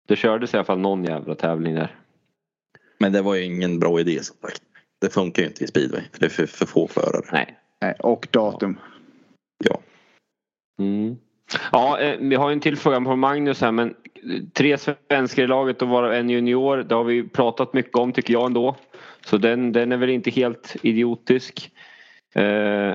Det kördes i alla fall någon jävla tävling där. Men det var ju ingen bra idé som sagt. Det funkar ju inte i speedway. För det är för, för få förare. Nej. Nej, Och datum. Ja. Mm. Ja, eh, vi har en till fråga på Magnus här men eh, tre svenskar i laget och vara en junior. Det har vi pratat mycket om tycker jag ändå. Så den, den är väl inte helt idiotisk. Eh,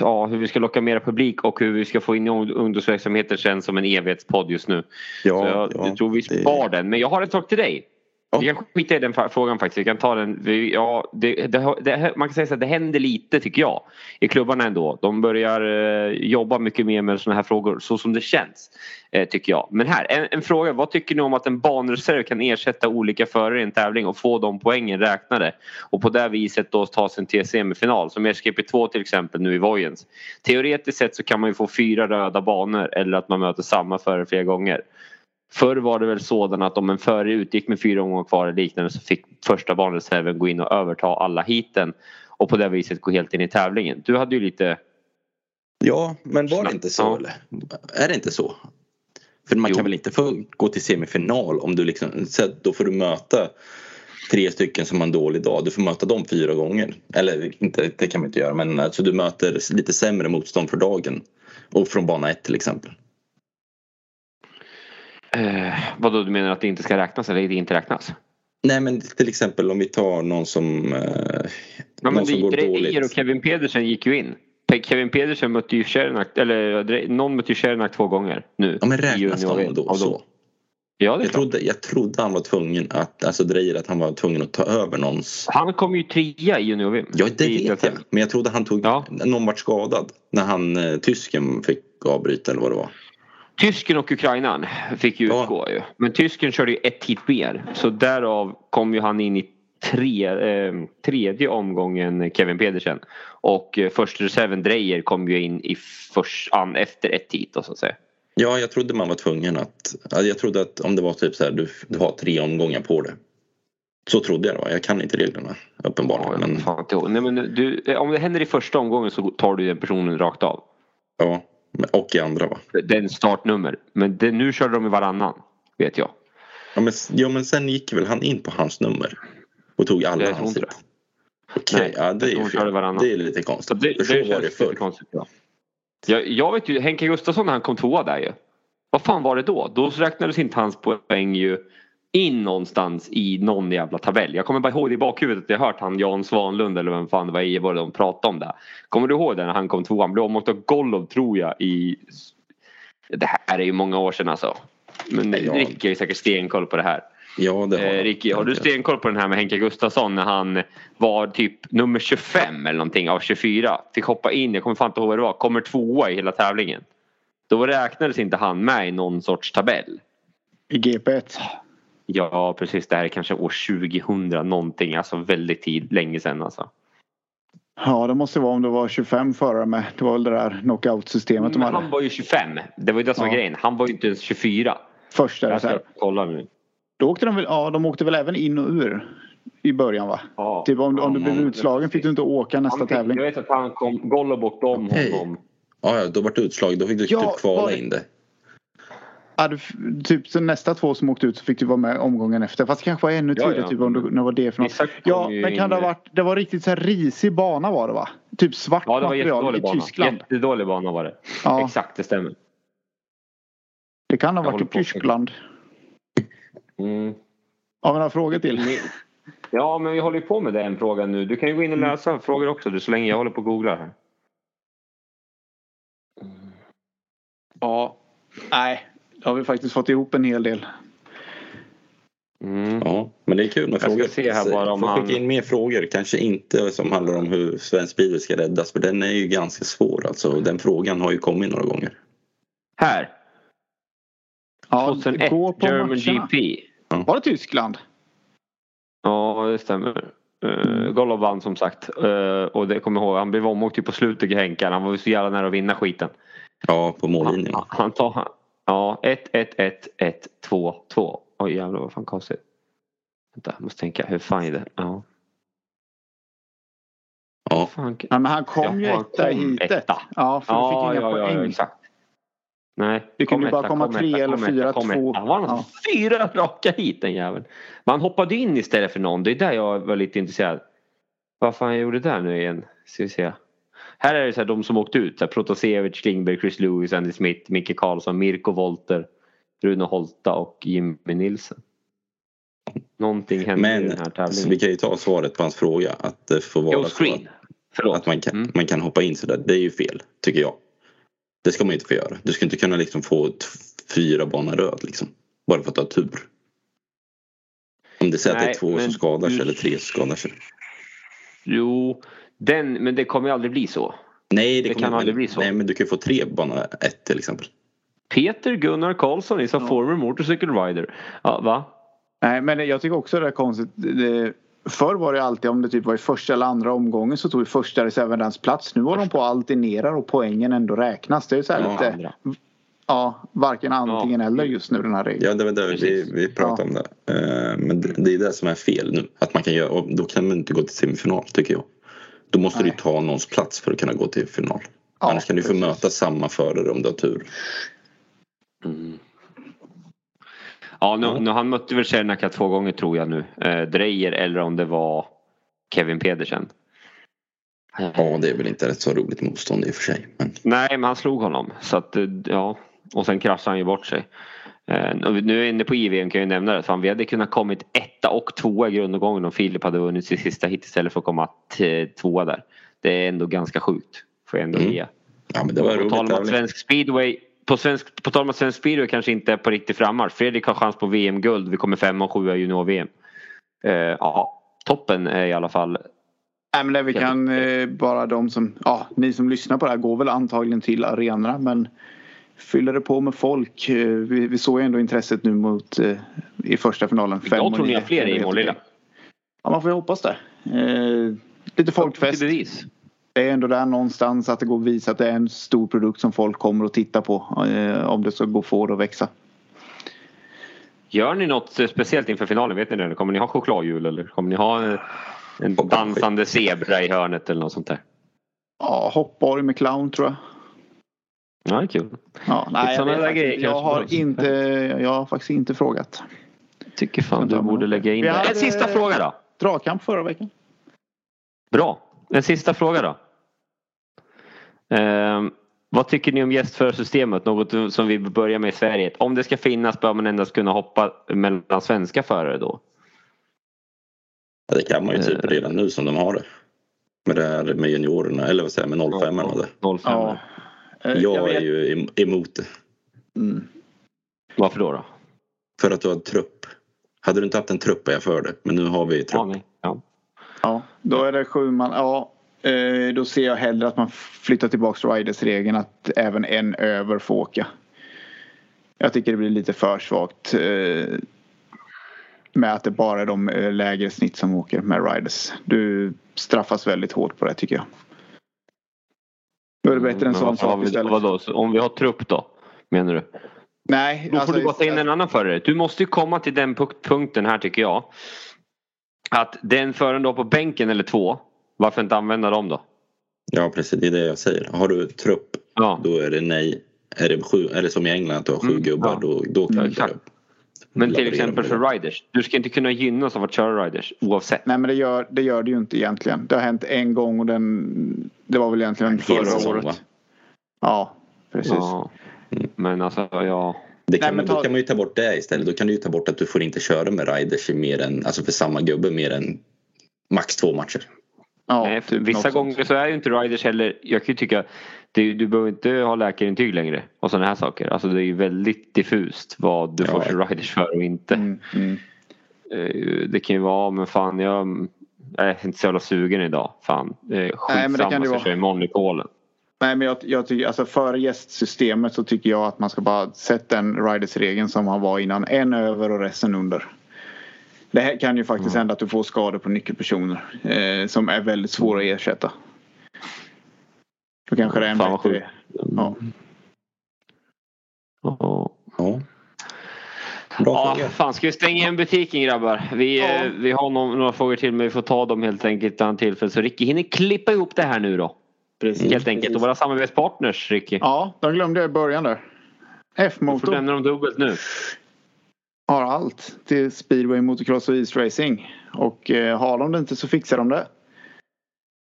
ja, hur vi ska locka mera publik och hur vi ska få in i ung- ungdomsverksamheter känns som en evighetspodd just nu. Ja, så jag, ja, jag tror vi det- spar den. Men jag har en sak till dig. Ja. Vi kan skita i den frågan faktiskt. Vi kan ta den. Ja, det, det, det, man kan säga så att det händer lite tycker jag. I klubbarna ändå. De börjar eh, jobba mycket mer med sådana här frågor så som det känns. Eh, tycker jag. Men här, en, en fråga. Vad tycker ni om att en banreserv kan ersätta olika förare i en tävling och få de poängen räknade? Och på det viset då ta sig till semifinal som SGP2 till exempel nu i Vojens. Teoretiskt sett så kan man ju få fyra röda banor eller att man möter samma förare flera gånger. Förr var det väl sådan att om en förare utgick med fyra omgångar kvar eller liknande så fick första banreserven gå in och överta alla hiten och på det viset gå helt in i tävlingen. Du hade ju lite... Ja, men var det inte så Ja. eller? Är det inte så? För man Jo. kan väl inte få gå till semifinal om du liksom, så då får du möta tre stycken som har en dålig dag. Du får möta dem fyra gånger. Eller inte, det kan man inte göra men alltså du möter lite sämre motstånd för dagen. Och från bana ett till exempel. Eh, vadå, du menar att det inte ska räknas eller det inte räknas? Nej men till exempel om vi tar någon som, eh, Ja, någon som går Dreyer och dåligt. Kevin Pedersen gick ju in. Kevin Pedersen mötte ju Shernak, eller någon mötte ju Shernak två gånger nu. Ja men räknas de då så? Ja, det Jag trodde, jag trodde han var tvungen att, alltså Dreyer att han var tvungen att ta över någons Han kom ju trea i junior-VM. Ja, det vet jag. Men jag trodde han tog... Ja. Någon vart skadad. När han, eh, tysken fick avbryta eller vad det var. Tysken och Ukrainan fick ju Ja. utgå ju. Men tysken körde ju ett hit mer. Så därav kom ju han in i tre, eh, tredje omgången Kevin Pedersen. Och eh, första reserven Dreyer kom ju in i först, an, efter ett hit då, så att säga. Ja, jag trodde man var tvungen att... ja, Jag trodde att om det var typ så här, du, du har tre omgångar på det. Så trodde jag det var. Jag kan inte reglerna Ja, uppenbarligen. jag Men fan. Nej, men du, om det händer i första omgången så tar du den personen rakt av. ja, och i andra va. Den startnummer. Men det, nu körde de i varannan. Vet jag. Ja men, ja, men sen gick väl han in på hans nummer. Och tog alla Jag tror hans inte. Okej, Nej, ja det är. Det är lite konstigt. det, För så det var det förr. konstigt. Ja. Jag, jag vet ju, Henke Gustafsson när han kom tvåa där ju. Vad fan var det då? Då räknades inte hans poäng ju in någonstans i någon jävla tabell. Jag kommer bara ihåg det i bakhuvudet att jag hört han Jan Svanlund eller vem fan det var i Ejeborg de pratade om det. Kommer du ihåg det när han kom tvåa? Han blev omåkt av Golov tror jag i... Det här är ju många år sedan alltså. Men Ja. Ricky har ju säkert stenkoll på det här. Ja, det har Eh. Ricky, har du stenkoll på den här med Henke Gustafsson när han var typ nummer 25 eller någonting av 24? Fick hoppa in, jag kommer fan inte ihåg vad det var, kommer tvåa i hela tävlingen. Då räknades inte han med i någon sorts tabell. I GP1. Ja precis, det här är kanske år 2000 någonting, alltså väldigt tid, länge sedan alltså. Ja, det måste vara om det var 25 förare med. Det var väl det där knockout-systemet de Men han hade. var ju 25, det var ju det som var Ja. grejen. Han var ju inte ens 24. Första Jag ska reserv. kolla nu. Då åkte de väl, ja de åkte väl även in och ur. I början va? Ja. Typ om, om du blev utslagen fick du inte åka nästa fick, tävling. jag vet att han kom, Gollo bort om Okej. honom. Ja, ja, då vart det utslag. Då fick du Ja, typ kvala var det- in det. Ja, du, typ så nästa två som åkte ut så fick du vara med omgången efter. Fast det kanske var ännu Ja, tidigare. ja. Typ om du, när var det för något? Ja, men kan det ha varit. Det var riktigt så här risig bana var det va? Typ svart Ja det var material jättedålig i bana. Tyskland. Jättedålig bana var det. Ja, Exakt det stämmer. det kan ha Jag varit i. Tyskland. Mm. Har vi några frågor till? Ja men vi håller ju på med den frågan nu. Du kan ju gå in och läsa frågor också du, så länge jag håller på och googlar här. Ja. Nej, har vi faktiskt fått ihop en hel del. Mm. Ja, men det är kul med Jag ska frågor. se här bara om Får han- skicka in mer frågor. Kanske inte som handlar om hur svensk bil ska räddas. För den är ju ganska svår alltså. Den frågan har ju kommit några gånger. Här! Ja, 2001 gå på German matcherna. GP. Var det Tyskland? Ja det stämmer. Uh, Golov vann som sagt. Eh, och det kommer jag ihåg, han blev omåkt på slutet Henkan. Han var ju så jävla nära att vinna skiten. Ja, på Han, mållinjen. han, han tar... han- Ja, 1, 1, 1, 1, 2, 2. Oj jävlar vad fan konstigt. Vänta, jag måste tänka. Hur fan är det? Ja. Ja, Fan. Ja, men han kom ju Ja, etta i heatet. etta. Ja, för Ja, du fick inga ja, ja, poäng. exakt. Nej. Du kunde kom bara komma kom tre etta, eller kom fyra, kom två. etta. Han var Ja. fyra raka hit den jäveln. Man hoppade in istället för någon. Det är där jag var lite intresserad. Vad fan jag gjorde där nu igen? Ska vi se. Här är det så här, de som åkte ut. Så här, Protasevich, Klingberg, Chris Lewis, Andy Smith, Micke Karlsson, Mirko Wolter, Rune Holta och Jimmy Nilsson. Någonting hände i men den här så tävlingen. vi kan ju ta svaret på hans fråga. Att det får vara så screen. Förlåt. att man kan, Mm. man kan hoppa in sådär. Det är ju fel, tycker jag. Det ska man inte få göra. Du ska inte kunna liksom få fyra banor röd liksom. Bara för att du har tur. Om det säger att det är två men som skadar sig du- eller tre som skadar sig. Jo, den, men det kommer ju aldrig bli så. Nej, Det kommer- kan aldrig men- bli så. Nej, men du kan ju få tre banor ett till exempel. Peter Gunnar Karlsson is a Ja. former motorcycle rider. Ja, va? Nej, men jag tycker också det är konstigt. Det, förr var det alltid om det typ var i första eller andra omgången så tog ju första reservens plats. Nu var de på alternerar och poängen ändå räknas. Det är så här Ja, lite, andra. ja, varken antingen eller just nu den här regeln. Ja, det var det vi, vi pratade om det. Eh, Men det, det är det som är fel nu. Att man kan göra, och då kan man inte gå till semifinal tycker jag. Då måste Nej. du ta någons plats för att kunna gå till final. Ja, Annars kan du få precis. möta samma förare om du har tur. Mm. Ja, nu, Ja. nu, han mötte väl Cernaka två gånger tror jag nu. Eh, Dreyer eller om det var Kevin Pedersen. Ja, det är väl inte ett så roligt motstånd i och för sig. Men Nej, men han slog honom. Så att, eh, ja. Och sen kraschade han ju bort sig. Eh, och nu är jag inne på IVM kan jag ju nämna det. Fan, vi hade kunnat kommit etta och tvåa i grundomgången om Filip hade vunnit sitt sista hit istället för att komma tvåa där. Det är ändå ganska sjukt. Får jag ändå Mm. ge. ja, men det var På roligt. tal om att svensk speedway på, svensk, på tal om att svensk speedway kanske inte är på riktig frammarsch. Fredrik har chans på VM-guld. Vi kommer femma och sjua i junior-VM. Eh, ja, toppen är i alla fall. Nej, men det vi kan eh, bara de som, ja, ni som lyssnar på det här går väl antagligen till arenorna men fyller det på med folk. Eh, Vi, vi såg ändå intresset nu mot eh, i första finalen. Fem Jag tror ni har fler i Målilla. Ja, man får ju hoppas det. Eh, lite folkfest. Det är ändå där någonstans att det går att visa att det är en stor produkt som folk kommer att titta på. Eh, om det ska gå få det att växa. Gör ni något speciellt inför finalen? Vet ni det? Kommer ni ha chokladhjul eller kommer ni ha en, en dansande zebra i hörnet eller något sånt där? Ja, hoppborg med clown tror jag. Ja, kul. Ja, nej, jag, vet grejer jag, har inte, jag har faktiskt inte frågat. Tycker fan du borde lägga in det. En sista fråga då. Dragkamp förra veckan. Bra. En sista fråga då. Ehm, vad tycker ni om gästförarsystemet? Något som vi börjar med i Sverige. Om det ska finnas bör man endast kunna hoppa mellan svenska förare då. Ja, det kan man ju typ Eh. redan nu som de har det. Med det här med juniorerna, eller vad säger jag, med 05 eller det. 05. Ja. Eh, Jag, vet- är ju em- emot det. Mm. Varför då? då? För att du har trupp. Hade du inte haft en trupp är jag för det. Men nu har vi trupp. Ja, ja. Ja, då är det sju man. Ja, eh, då ser jag hellre att man flyttar tillbaka Riders-regeln att även en över får åka. Jag tycker det blir lite för svagt. Eh, med att det bara är de lägre snitt som åker med Riders. Du straffas väldigt hårt på det tycker jag. Då är det bättre än Men sån sak vi, istället. vadå, så om vi har trupp då? Menar du? Nej, Då får alltså, du bara ta in en annan förare. Du måste ju komma till den punk- punkten här tycker jag. Att den föraren du har på bänken eller två. Varför inte använda dem då? Ja precis, det är det jag säger. Har du trupp Ja. då är det nej. Är det sju, eller som i England att du har sju Mm, gubbar ja. då, då kan Ja, du exakt. Men till exempel för riders. Du ska inte kunna gynnas av att köra riders oavsett. Nej men det gör, det gör det ju inte egentligen. Det har hänt en gång och den, det var väl egentligen förra säsong, året. va? Ja, precis. Ja. Men alltså ja. Det kan, Nej, men Då ta- kan man ju ta bort det istället. Då kan du ju ta bort att du får inte köra med riders i mer än, alltså för samma gubbe mer än max två matcher. Ja, Nej, typ vissa något sånt. gånger så är ju inte riders heller. Jag kan ju tycka. Det, du behöver inte ha läkarintyg längre. Och sådana här saker. Alltså det är ju väldigt diffust vad du Ja. får köra riders för och inte. Mm, mm. Eh, Det kan ju vara men fan jag jag är inte så jävla sugen idag. Fan. Eh, Nej, Skitsamma men det kan det så vara. jag kör imorgon i Polen. Nej men jag, jag tycker alltså före gästsystemet så tycker jag att man ska bara sätta den riders-regeln som han var innan. En över och resten under. Det här kan ju faktiskt Mm. hända att du får skador på nyckelpersoner eh, som är väldigt svåra att ersätta. Då kanske det är en Fan, bättre... Ja. Ja. Ja. Bra Ja, fan ska vi stänga igen butiken grabbar? Vi, Ja. eh, vi har några, några frågor till men vi får ta dem helt enkelt annat tillfälle. Så Ricky hinner klippa ihop det här nu då. Precis. Helt enkelt. Och våra samarbetspartners Ricky. Ja, de glömde jag i början där. Du får F-motor nämna dem dubbelt nu. har allt till speedway, motocross och isracing. Och eh, har de det inte så fixar de det.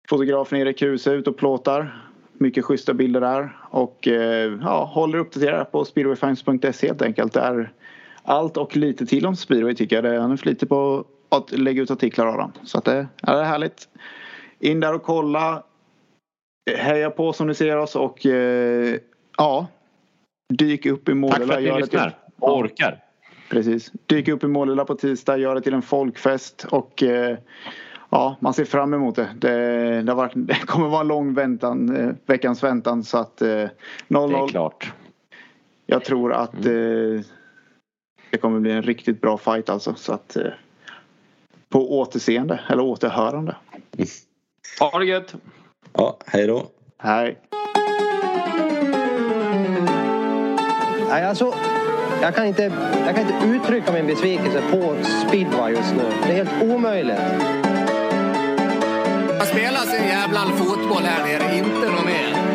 Fotografen Erik Kruse ut och plåtar. Mycket schyssta bilder där. Och eh, ja, håller uppdaterade på speedwayfinds.se helt enkelt. Där allt och lite till om speedway tycker jag. Han är flitig på att lägga ut artiklar av dem. Så att det, ja, det är härligt. In där och kolla. Heja på som ni ser oss och eh, ja. Dyk upp i Tack Målilla. för att ni till- lyssnar och orkar. Precis. Dyk upp i Målilla på tisdag, gör det till en folkfest och eh, ja, man ser fram emot det. Det, det, har varit, det kommer vara en lång väntan, eh, veckans väntan så att eh, 0-0. Det är klart. Jag tror att eh, det kommer bli en riktigt bra fight alltså. Så att, eh, på återseende eller återhörande. Ha det gött. Ja, hej då. Hej. Nej, alltså, jag, kan inte, jag kan inte uttrycka min besvikelse på speedway just nu. Det är helt omöjligt spelas spelar sin jävla fotboll här nere, inte något mer.